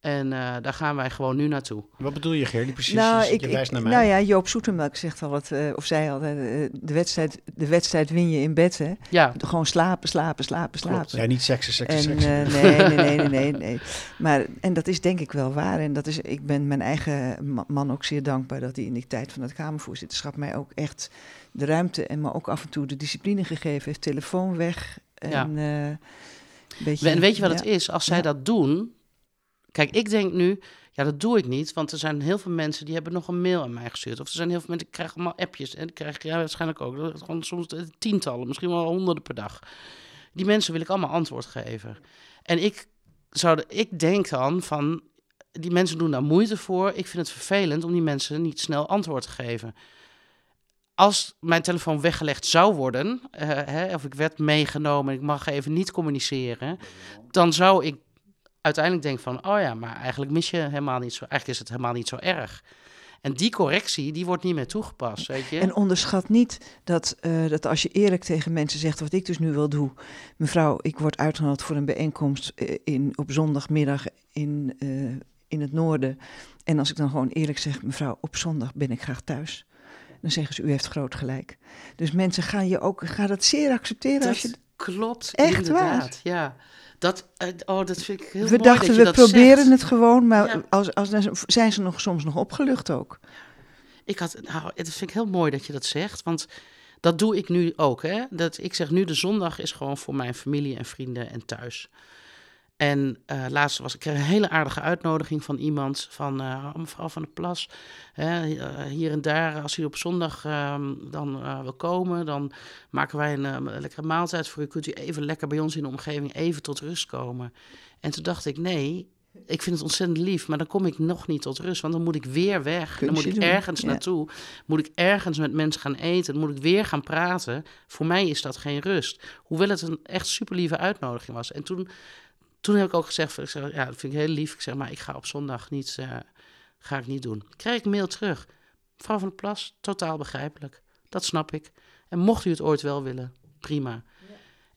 En eh, daar gaan wij gewoon nu naartoe. Wat bedoel je, Gerdy? Precies, Nou, dus ik, je ik- wijst naar mij. nou ja, Joop Zoetemelk zegt al, het, eh, of zij al, eh, de, wedstrijd, de wedstrijd win je in bed. Hè? Ja, Gewoon slapen, slapen, slapen, slapen. Ja, niet seksen, seksen, En seksen. eh, nee, nee, nee, nee, nee, nee. Maar, en dat is denk ik wel waar. En dat is, ik ben mijn eigen ma- man ook zeer dankbaar dat hij in die tijd van het Kamervoorzitterschap mij ook echt de ruimte en maar ook af en toe de discipline gegeven heeft. Telefoon weg. En, Ja. eh, een beetje, en weet je wat ja. het is? Als zij Ja. dat doen... Kijk, ik denk nu, ja, dat doe ik niet. Want er zijn heel veel mensen die hebben nog een mail aan mij gestuurd. Of er zijn heel veel mensen, ik krijg allemaal appjes. En ik krijg jij waarschijnlijk ook. Dat soms tientallen, misschien wel honderden per dag. Die mensen wil ik allemaal antwoord geven. En ik, zou ik denk dan van, die mensen doen daar moeite voor. Ik vind het vervelend om die mensen niet snel antwoord te geven. Als mijn telefoon weggelegd zou worden, eh, hè, of ik werd meegenomen en ik mag even niet communiceren, dan zou ik uiteindelijk denken van, oh ja, maar eigenlijk mis je helemaal niet zo, eigenlijk is het helemaal niet zo erg. En die correctie, die wordt niet meer toegepast, weet je? En onderschat niet dat, eh, dat als je eerlijk tegen mensen zegt, wat ik dus nu wel doe. Mevrouw, ik word uitgenodigd voor een bijeenkomst eh, in, op zondagmiddag in, eh, in het noorden. En als ik dan gewoon eerlijk zeg, mevrouw, op zondag ben ik graag thuis. Dan zeggen ze, u heeft groot gelijk. Dus mensen gaan je ook, gaan dat zeer accepteren als je... dat klopt, Echt inderdaad. Ja, dat, eh, oh, dat vind ik heel we dachten, dat we dat proberen zegt. het gewoon, maar Ja. als, als, zijn ze nog, soms nog opgelucht ook. Ik had, nou, het vind ik heel mooi dat je dat zegt, want dat doe ik nu ook. Hè? Dat, ik zeg nu, de zondag is gewoon voor mijn familie en vrienden en thuis. En eh, laatst was ik kreeg een hele aardige uitnodiging van iemand van eh, mevrouw van der Plas. Hè, eh, hier en daar, als u op zondag ehm, dan eh, wil komen, dan maken wij een eh, lekkere maaltijd voor u. Kunt u even lekker bij ons in de omgeving even tot rust komen. En toen dacht ik, nee, ik vind het ontzettend lief, maar dan kom ik nog niet tot rust. Want dan moet ik weer weg. Dan moet ik doen, ergens ja. naartoe. Moet ik ergens met mensen gaan eten. Dan moet ik weer gaan praten. Voor mij is dat geen rust. Hoewel het een echt super lieve uitnodiging was. En toen, toen heb ik ook gezegd, ik zeg, ja, dat vind ik heel lief. Ik zeg, maar ik ga op zondag niet, eh, ga ik niet doen. Krijg ik een mail terug. Mevrouw van der Plas, totaal begrijpelijk. Dat snap ik. En mocht u het ooit wel willen, prima.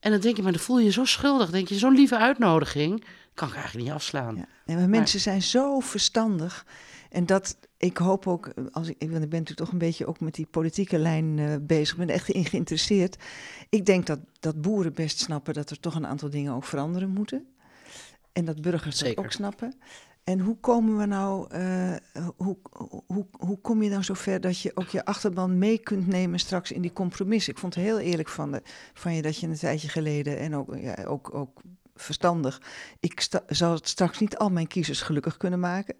En dan denk je, maar dan voel je je zo schuldig. Denk je, zo'n lieve uitnodiging kan ik eigenlijk niet afslaan. Ja. Nee, maar mensen zijn zo verstandig. En dat, ik hoop ook, als ik, ik ben natuurlijk toch een beetje ook met die politieke lijn eh, bezig, ik ben echt in geïnteresseerd. Ik denk dat, dat boeren best snappen dat er toch een aantal dingen ook veranderen moeten. En dat burgers Zeker. dat ook snappen. En hoe komen we nou, eh, hoe, hoe, hoe kom je nou zover dat je ook je achterban mee kunt nemen straks in die compromis? Ik vond het heel eerlijk van, de, van je dat je een tijdje geleden en ook, ja, ook, ook verstandig. Ik sta, zal het straks niet al mijn kiezers gelukkig kunnen maken.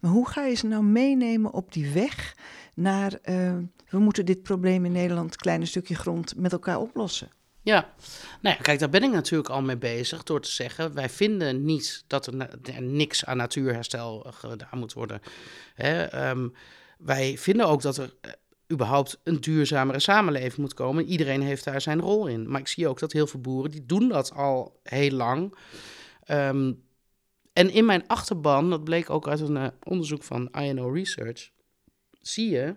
Maar hoe ga je ze nou meenemen op die weg naar, eh, we moeten dit probleem in Nederland, kleine stukje grond, met elkaar oplossen? Ja, nou ja, kijk, daar ben ik natuurlijk al mee bezig door te zeggen: wij vinden niet dat er, niks aan natuurherstel eh, gedaan moet worden. Hè, ehm, wij vinden ook dat er eh, überhaupt een duurzamere samenleving moet komen. Iedereen heeft daar zijn rol in. Maar ik zie ook dat heel veel boeren die doen dat al heel lang. Ehm, en in mijn achterban, dat bleek ook uit een eh, onderzoek van INO Research, zie je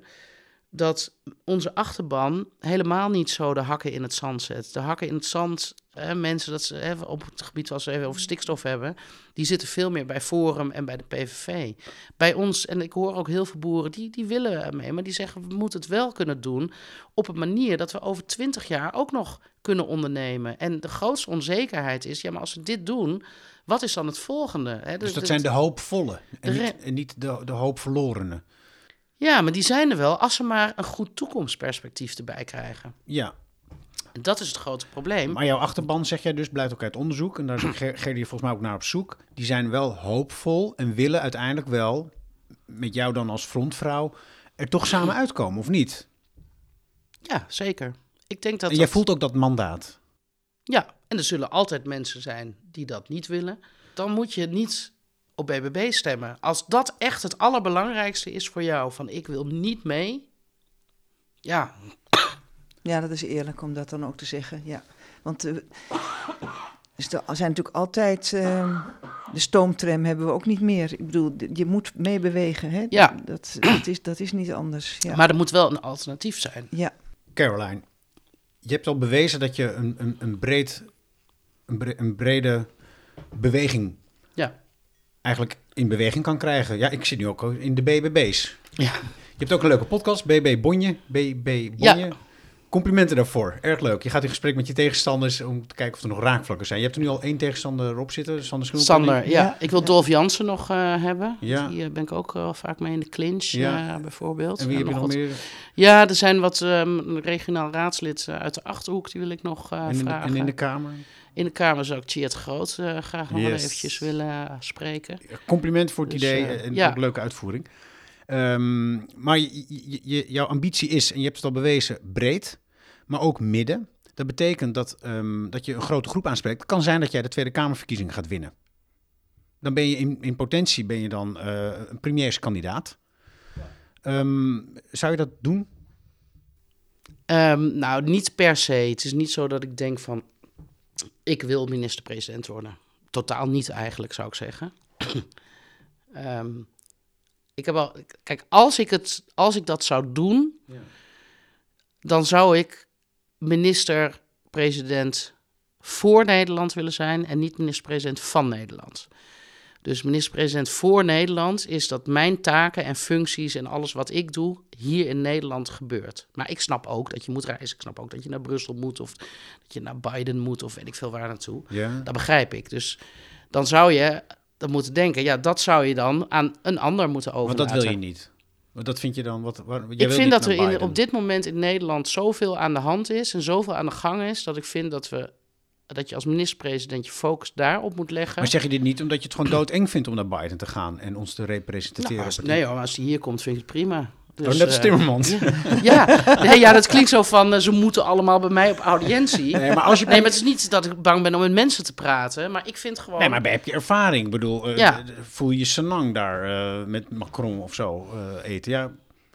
dat onze achterban helemaal niet zo de hakken in het zand zet. De hakken in het zand, hè, mensen dat ze hè, op het gebied waar ze even over stikstof hebben, die zitten veel meer bij Forum en bij de PVV. Bij ons, en ik hoor ook heel veel boeren, die, die willen ermee, maar die zeggen we moeten het wel kunnen doen op een manier dat we over twintig jaar ook nog kunnen ondernemen. En de grootste onzekerheid is, ja, maar als we dit doen, wat is dan het volgende? Hè? Dus dat zijn de hoopvolle niet, en niet de, de hoopverlorenen. Ja, maar die zijn er wel als ze maar een goed toekomstperspectief erbij krijgen. Ja, En dat is het grote probleem. maar jouw achterban, zeg jij dus, blijkt ook uit onderzoek. En daar <clears throat> is Gerdy volgens mij ook naar op zoek. Die zijn wel hoopvol en willen uiteindelijk wel, met jou dan als frontvrouw, er toch samen <clears throat> uitkomen, of niet? Ja, zeker. Ik denk dat En jij dat- voelt ook dat mandaat. Ja, en er zullen altijd mensen zijn die dat niet willen. Dan moet je niet op BBB stemmen. Als dat echt het allerbelangrijkste is voor jou, van ik wil niet mee. Ja, Ja, dat is eerlijk om dat dan ook te zeggen. Ja. Want eh, dus er zijn natuurlijk altijd. eh, de stoomtram hebben we ook niet meer. Ik bedoel, je moet meebewegen. Hè? Ja. Dat, dat, is, dat is niet anders. Ja. maar er moet wel een alternatief zijn. ja. Caroline, je hebt al bewezen dat je een, een, een, breed, een, bre- een brede beweging eigenlijk in beweging kan krijgen. Ja, ik zit nu ook in de BBB's. Ja. Je hebt ook een leuke podcast, BB Bonje. BB Bonje. Ja. Complimenten daarvoor. Erg leuk. Je gaat in gesprek met je tegenstanders om te kijken of er nog raakvlakken zijn. Je hebt er nu al één tegenstander op zitten, Sander Schulp. Sander, ja. Ja. Ik wil Dolf Jansen nog eh, hebben. Ja. Die eh, ben ik ook wel vaak mee in de clinch, Ja. eh, bijvoorbeeld. En wie heb je nog wat- meer? Ja, er zijn wat ehm, regionaal raadslid eh, uit de Achterhoek, die wil ik nog eh, En in, de, vragen. en in de Kamer? In de Kamer zou ik Tjeerd Groot eh, graag nog wel eventjes willen spreken. Compliment voor het Dus, idee eh, en ja. ook leuke uitvoering. Ehm, maar je, jouw ambitie is, en je hebt het al bewezen, breed, maar ook midden. Dat betekent dat, ehm, dat je een grote groep aanspreekt. Het kan zijn dat jij de Tweede Kamerverkiezingen gaat winnen. Dan ben je in, in potentie ben je dan eh, een premierskandidaat. Ehm, zou je dat doen? Nou, niet per se. Het is niet zo dat ik denk van, ik wil minister-president worden. Totaal niet eigenlijk, zou ik zeggen. <clears throat> Ehm, ik heb al, kijk, als ik, het, als ik dat zou doen, dan zou ik minister-president voor Nederland willen zijn en niet minister-president van Nederland. Dus minister-president voor Nederland is dat mijn taken en functies en alles wat ik doe hier in Nederland gebeurt. Maar ik snap ook dat je moet reizen. Ik snap ook dat je naar Brussel moet of dat je naar Biden moet of weet ik veel waar naartoe. Ja. Dat begrijp ik. Dus dan zou je dan moeten denken, ja, dat zou je dan aan een ander moeten Want overlaten. dat wil je niet. Want dat vind je dan... Wat, waar, jij Ik vind dat er in, op dit moment in Nederland zoveel aan de hand is en zoveel aan de gang is, dat ik vind dat, we, dat je als minister-president je focus daarop moet leggen. Maar zeg je dit niet omdat je het gewoon doodeng vindt om naar Biden te gaan en ons te representeren? Nou, als, nee als hij hier komt, vind ik het prima. Oh, Dus, net als eh, Timmermans. <laughs> ja, nee, ja, dat klinkt zo van, eh, ze moeten allemaal bij mij op audiëntie. Nee, maar als je... Nee, maar het is niet dat ik bang ben om met mensen te praten, maar ik vind gewoon... Nee, maar heb je ervaring? Ik bedoel, eh, Ja. voel je je senang daar met Macron of zo eten? Ja,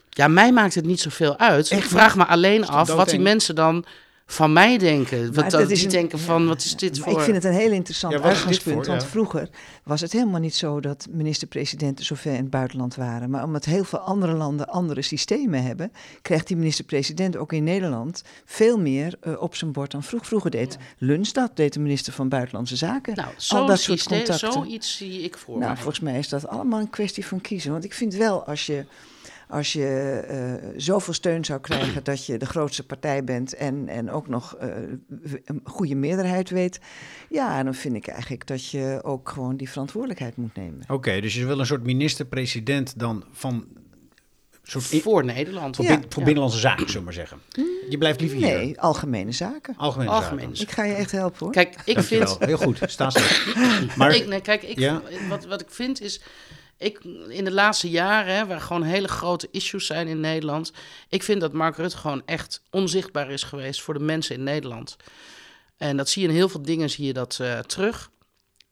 Ja, mij maakt het niet zoveel uit. Echt ik vraag me alleen af wat die mensen dan van mij denken. Wat, dat die een- denken van, wat is dit voor... ik vind het een heel interessant Ja, uitgangspunt. voor? Want Ja. vroeger was het helemaal niet zo dat minister-presidenten zo ver in het buitenland waren. Maar omdat heel veel andere landen andere systemen hebben, krijgt die minister-president ook in Nederland veel meer eh, op zijn bord dan vroeg. Vroeger deed Luns dat, deed de minister van Buitenlandse Zaken. Nou, Al dat soort systeem, contacten. zoiets zie ik voor Nou, mij. volgens mij is dat allemaal een kwestie van kiezen. Want ik vind wel, als je, als je eh, zoveel steun zou krijgen dat je de grootste partij bent en, en ook nog eh, een goede meerderheid weet, ja, dan vind ik eigenlijk dat je ook gewoon die verantwoordelijkheid moet nemen. oké. dus je wil een soort minister-president dan van... Soort in- voor Nederland. voor, Ja. bin- voor binnenlandse zaken, zullen we maar zeggen. Je blijft liever hier. Nee, algemene zaken. Algemene Algemene zaken. Ik ga je echt helpen hoor. Kijk, ik Dankjewel. vind... Heel goed, sta. <laughs> Maar Ik, nee, kijk, ik, Ja. wat, wat ik vind is... Ik, in de laatste jaren, hè, waar gewoon hele grote issues zijn in Nederland... ik vind dat Mark Rutte gewoon echt onzichtbaar is geweest voor de mensen in Nederland. En dat zie je in heel veel dingen, zie je dat eh, terug.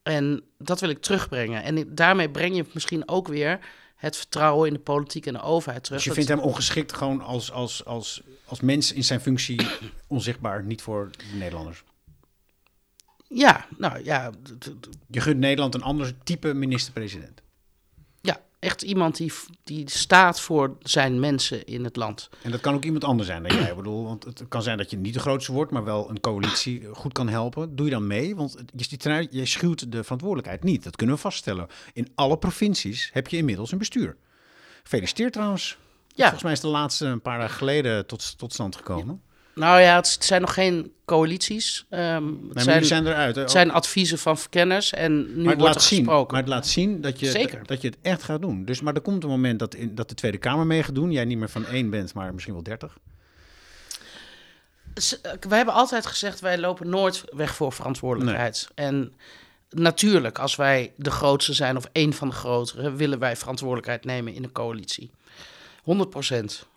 En dat wil ik terugbrengen. En daarmee breng je misschien ook weer het vertrouwen in de politiek en de overheid terug. dus je vindt hem ongeschikt gewoon als, als, als, als mens in zijn functie onzichtbaar, niet voor de Nederlanders. Ja, nou ja, Je gunt Nederland een ander type minister-president. Echt iemand die, die staat voor zijn mensen in het land. En dat kan ook iemand anders zijn dan jij. Ik bedoel, want het kan zijn dat je niet de grootste wordt, maar wel een coalitie goed kan helpen. Doe je dan mee? Want je, je schuwt de verantwoordelijkheid niet. Dat kunnen we vaststellen. In alle provincies heb je inmiddels een bestuur. Gefeliciteerd trouwens. Ja, Volgens mij is de laatste een paar dagen geleden tot, tot stand gekomen. Nou ja, het, zijn nog geen coalities. Ehm, het, Nee, zijn, eruit. hè? het zijn adviezen van verkenners en nu maar het wordt laat er zien, gesproken. maar het laat zien dat je, Zeker. dat je het echt gaat doen. Dus, maar er komt een moment dat, in, dat de Tweede Kamer mee gaat doen. Jij niet meer van één bent, maar misschien wel dertig. Eh, We hebben altijd gezegd, wij lopen nooit weg voor verantwoordelijkheid. En natuurlijk, als wij de grootste zijn of één van de grotere, willen wij verantwoordelijkheid nemen in een coalitie. 100 procent.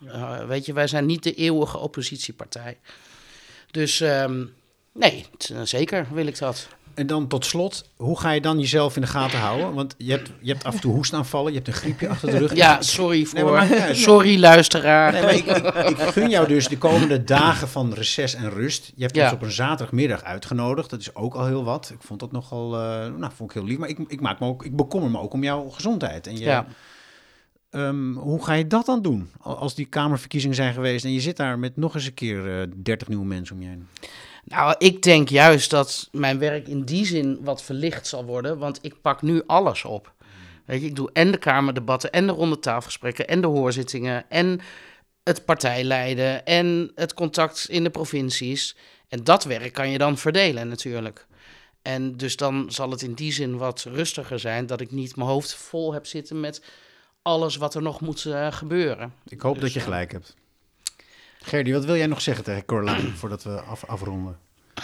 weet je, wij zijn niet de eeuwige oppositiepartij. Dus ehm, nee, t- zeker wil ik dat. En dan tot slot, hoe ga je dan jezelf in de gaten houden? Want je hebt, je hebt af en toe hoestaanvallen, je hebt een griepje achter de rug. Ja, sorry Nee, maar voor. sorry, luisteraar. Nee, maar ik, ik, ik gun jou dus de komende dagen van reces en rust. Je hebt Ja. ons op een zaterdagmiddag uitgenodigd. Dat is ook al heel wat. Ik vond dat nogal, eh nou, vond ik heel lief. Maar ik, ik, maak me ook, ik bekommer me ook om jouw gezondheid. En je, Ja. Ehm, hoe ga je dat dan doen? Al- Als die Kamerverkiezingen zijn geweest en je zit daar met nog eens een keer eh 30 nieuwe mensen om je heen. Nou, ik denk juist dat mijn werk in die zin wat verlicht zal worden, want ik pak nu alles op. Weet je, ik doe en de kamerdebatten en de ronde tafelgesprekken en de hoorzittingen en het partijleiden en het contact in de provincies. En dat werk kan je dan verdelen natuurlijk. En dus dan zal het in die zin wat rustiger zijn dat ik niet mijn hoofd vol heb zitten met alles wat er nog moet uh, gebeuren. Ik hoop Dus, dat je eh, gelijk hebt. Gerdy, wat wil jij nog zeggen tegen Coraline <clears throat> voordat we af, afronden?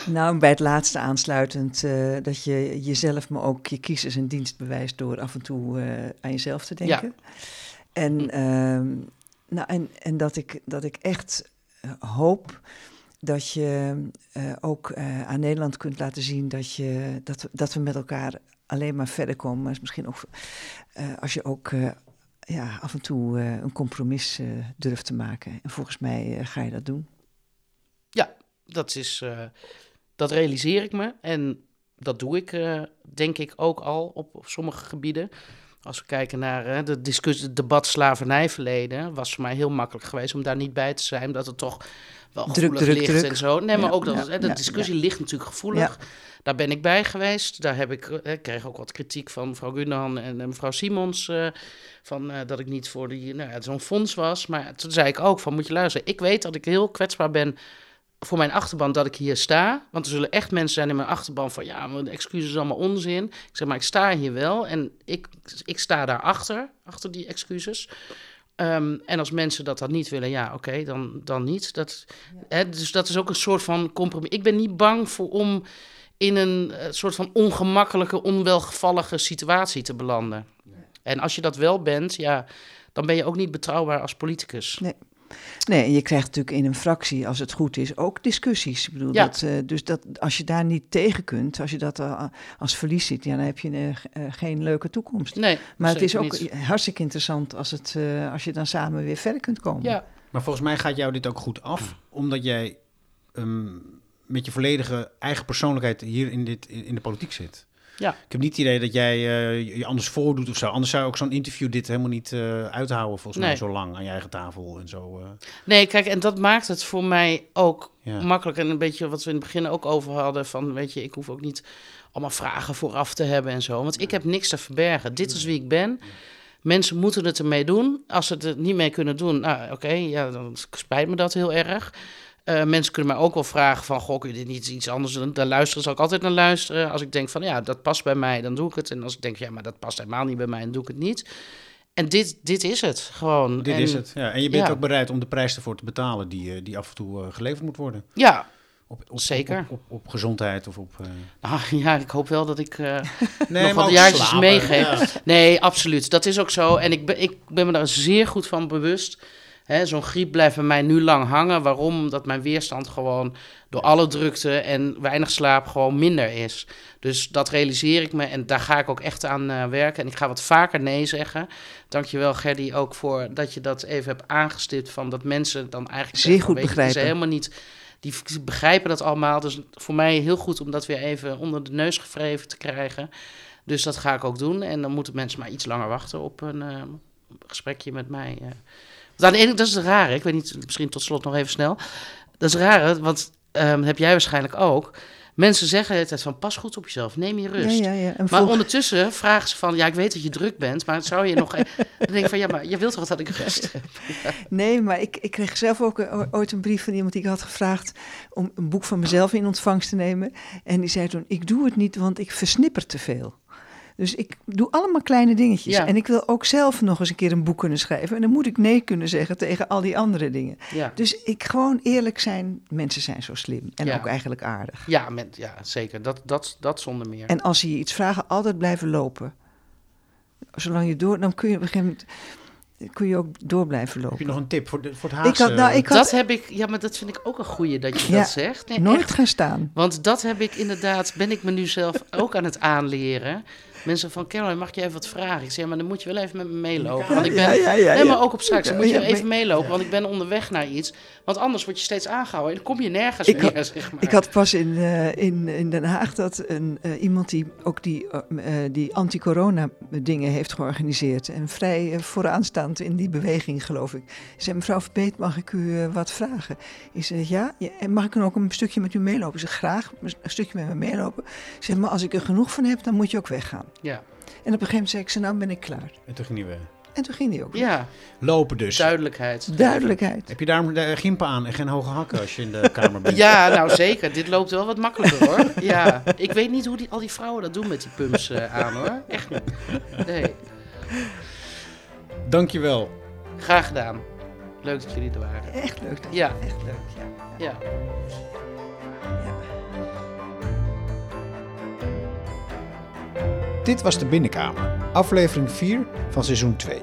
Nou, bij het laatste aansluitend, eh, dat je jezelf, maar ook je kiezers een dienst bewijst door af en toe eh, aan jezelf te denken. En, ehm, nou, en, en dat, ik, dat ik echt eh, hoop dat je eh, ook eh, aan Nederland kunt laten zien dat, je, dat, we, dat we met elkaar alleen maar verder komen. Maar is misschien ook eh, als je ook eh, ja, af en toe eh, een compromis eh, durft te maken. En volgens mij eh, ga je dat doen. Dat, is, dat realiseer ik me en dat doe ik denk ik ook al op, op sommige gebieden. Als we kijken naar de discussie, het debat slavernijverleden, was voor mij heel makkelijk geweest om daar niet bij te zijn, omdat het toch wel Druk, gevoelig druk, ligt druk. en zo. Nee, maar Ja, ook dat ja, hè, de ja, discussie ligt natuurlijk gevoelig. Daar ben ik bij geweest. Daar heb ik, eh, ik kreeg ook wat kritiek van mevrouw Gunnan en mevrouw Simons. eh, van, eh, dat ik niet voor die, nou, ja, zo'n fonds was. Maar toen zei ik ook van, moet je luisteren. Ik weet dat ik heel kwetsbaar ben voor mijn achterban dat ik hier sta. Want er zullen echt mensen zijn in mijn achterban van... ja, mijn excuses is allemaal onzin. Ik zeg, maar ik sta hier wel en ik, ik sta daarachter, achter die excuses. Ehm, en als mensen dat dan niet willen, ja, oké, dan, dan niet. Dat, hè, dus dat is ook een soort van compromis. Ik ben niet bang voor om in een eh, soort van ongemakkelijke, onwelgevallige situatie te belanden. En als je dat wel bent, ja, dan ben je ook niet betrouwbaar als politicus. Nee, en je krijgt natuurlijk in een fractie, als het goed is, ook discussies. Ik bedoel, Ja. dat, eh, dus dat, als je daar niet tegen kunt, als je dat eh, als verlies ziet, ja, dan heb je geen leuke toekomst. Nee, Maar het is ook niet. hartstikke interessant als, het, eh, als je dan samen weer verder kunt komen. Ja, Maar volgens mij gaat jou dit ook goed af, omdat jij ehm, met je volledige eigen persoonlijkheid hier in, dit, in de politiek zit. Ja. Ik heb niet het idee dat jij eh, je anders voordoet of zo. Anders zou ook zo'n interview dit helemaal niet eh, uithouden, volgens mij, Nee. zo lang aan je eigen tafel en zo. eh. nee, kijk, en dat maakt het voor mij ook ja. makkelijk. En een beetje wat we in het begin ook over hadden: van weet je, ik hoef ook niet allemaal vragen vooraf te hebben en zo. Want ik heb niks te verbergen. Dit is wie ik ben. Mensen moeten het ermee doen. Als ze het er niet mee kunnen doen, nou oké, ja, dan spijt me dat heel erg. Eh, mensen kunnen mij ook wel vragen van, goh, kun je dit niet iets anders doen? Daar luisteren zal ik altijd naar luisteren. Als ik denk van, ja, dat past bij mij, dan doe ik het. En als ik denk, ja, maar dat past helemaal niet bij mij, dan doe ik het niet. En dit, dit is het gewoon. Dit en, is het. Ja. En je bent ja. ook bereid om de prijs ervoor te betalen die, eh, die af en toe eh, geleverd moet worden. Ja, Op, op, Zeker. Op, op, gezondheid of op... nou, <laughs> ja, ik hoop wel dat ik... eh, <laughs> Nee, Nog wat jaartjes meegeven. ja. Nee, absoluut. Dat is ook zo. En ik ben, ik ben me daar zeer goed van bewust. Zo'n griep blijft bij mij nu lang hangen. Waarom? Omdat mijn weerstand gewoon door alle drukte en weinig slaap gewoon minder is. Dus dat realiseer ik me en daar ga ik ook echt aan eh, werken. En ik ga wat vaker nee zeggen. Dankjewel Gerdy ook voor dat je dat even hebt aangestipt. Van dat mensen dan eigenlijk Zeer goed begrijpen. helemaal niet... Die begrijpen dat allemaal. Dus voor mij heel goed om dat weer even onder de neus gevreven te krijgen. Dus dat ga ik ook doen. En dan moeten mensen maar iets langer wachten op een eh, gesprekje met mij. eh. Dat is het rare. Ik weet niet, misschien tot slot nog even snel. Dat is het rare, want ehm, heb jij waarschijnlijk ook. Mensen zeggen tijd van pas goed op jezelf, neem je rust. Ja, ja, ja. En Maar volg- ondertussen vragen ze van, ja, ik weet dat je druk bent, maar zou je nog... e- <laughs> dan denk ik van, ja, maar je wilt toch dat ik rust heb? Nee, maar ik, ik kreeg zelf ook eh, ooit een brief van iemand die ik had gevraagd om een boek van mezelf in ontvangst te nemen. En die zei toen, ik doe het niet, want ik versnipper te veel. Dus ik doe allemaal kleine dingetjes. Ja. En ik wil ook zelf nog eens een keer een boek kunnen schrijven. En dan moet ik nee kunnen zeggen tegen al die andere dingen. Ja, Dus ik gewoon eerlijk zijn. Mensen zijn zo slim. En Ja. ook eigenlijk aardig. ja, met, ja zeker. Dat, dat, dat zonder meer. En als ze je iets vragen, altijd blijven lopen. Zolang je door, dan kun je op een gegeven moment kun je ook door blijven Heb je lopen. nog een tip voor, de, voor het Ik had, nou, ik had Dat heb ik, ja, maar dat vind ik ook een goeie dat je Ja, dat zegt. Nee, nooit echt. gaan staan. Want dat heb ik inderdaad, ben ik me nu zelf ook aan het aanleren. Mensen van, Caroline, mag je even wat vragen? Ik zeg, ja, maar dan moet je wel even met me meelopen. Want ik ben, Ja, ja, nee, maar ook op straks, dan moet je even meelopen, want ik ben onderweg naar iets. Want anders word je steeds aangehouden en dan kom je nergens Ik meer, had- zeg maar. Ik had pas in, eh, in, in Den Haag dat een, eh, iemand die ook die, eh, die anti-corona dingen heeft georganiseerd. En vrij vooraanstaand in die beweging, geloof ik. Zei, mevrouw Verbeet, mag ik u wat vragen? Ik zei, ja, en mag ik dan ook een stukje met u meelopen? Ik zeg, graag, een stukje met me meelopen. Zeg, maar als ik er genoeg van heb, dan moet je ook weggaan. Ja, En op een gegeven moment zei ik, zo nou ben ik klaar. En toen ging hij weer En toen ging hij ook. Ja, lopen dus. duidelijkheid. Duidelijkheid. Heb je daarom de gimpen aan en geen hoge hakken als je in de <laughs> kamer bent? Ja, nou zeker. Dit loopt wel wat makkelijker hoor. Ja, ik weet niet hoe die, al die vrouwen dat doen met die pumps eh, aan hoor. Echt niet. Nee, Dankjewel. graag gedaan. Leuk dat jullie er waren. Echt leuk. Ja, Echt leuk, ja. ja. Dit was de Binnenkamer, aflevering 4 van seizoen 2.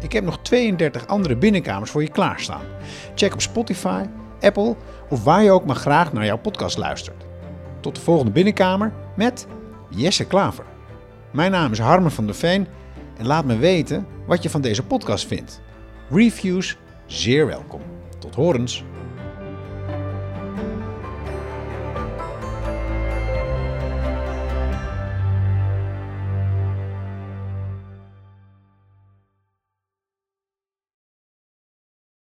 Ik heb nog 32 andere binnenkamers voor je klaarstaan. Check op Spotify, Apple of waar je ook maar graag naar jouw podcast luistert. Tot de volgende binnenkamer met Jesse Klaver. Mijn naam is Harmen van der Veen en laat me weten wat je van deze podcast vindt. Reviews zeer welkom. Tot horens.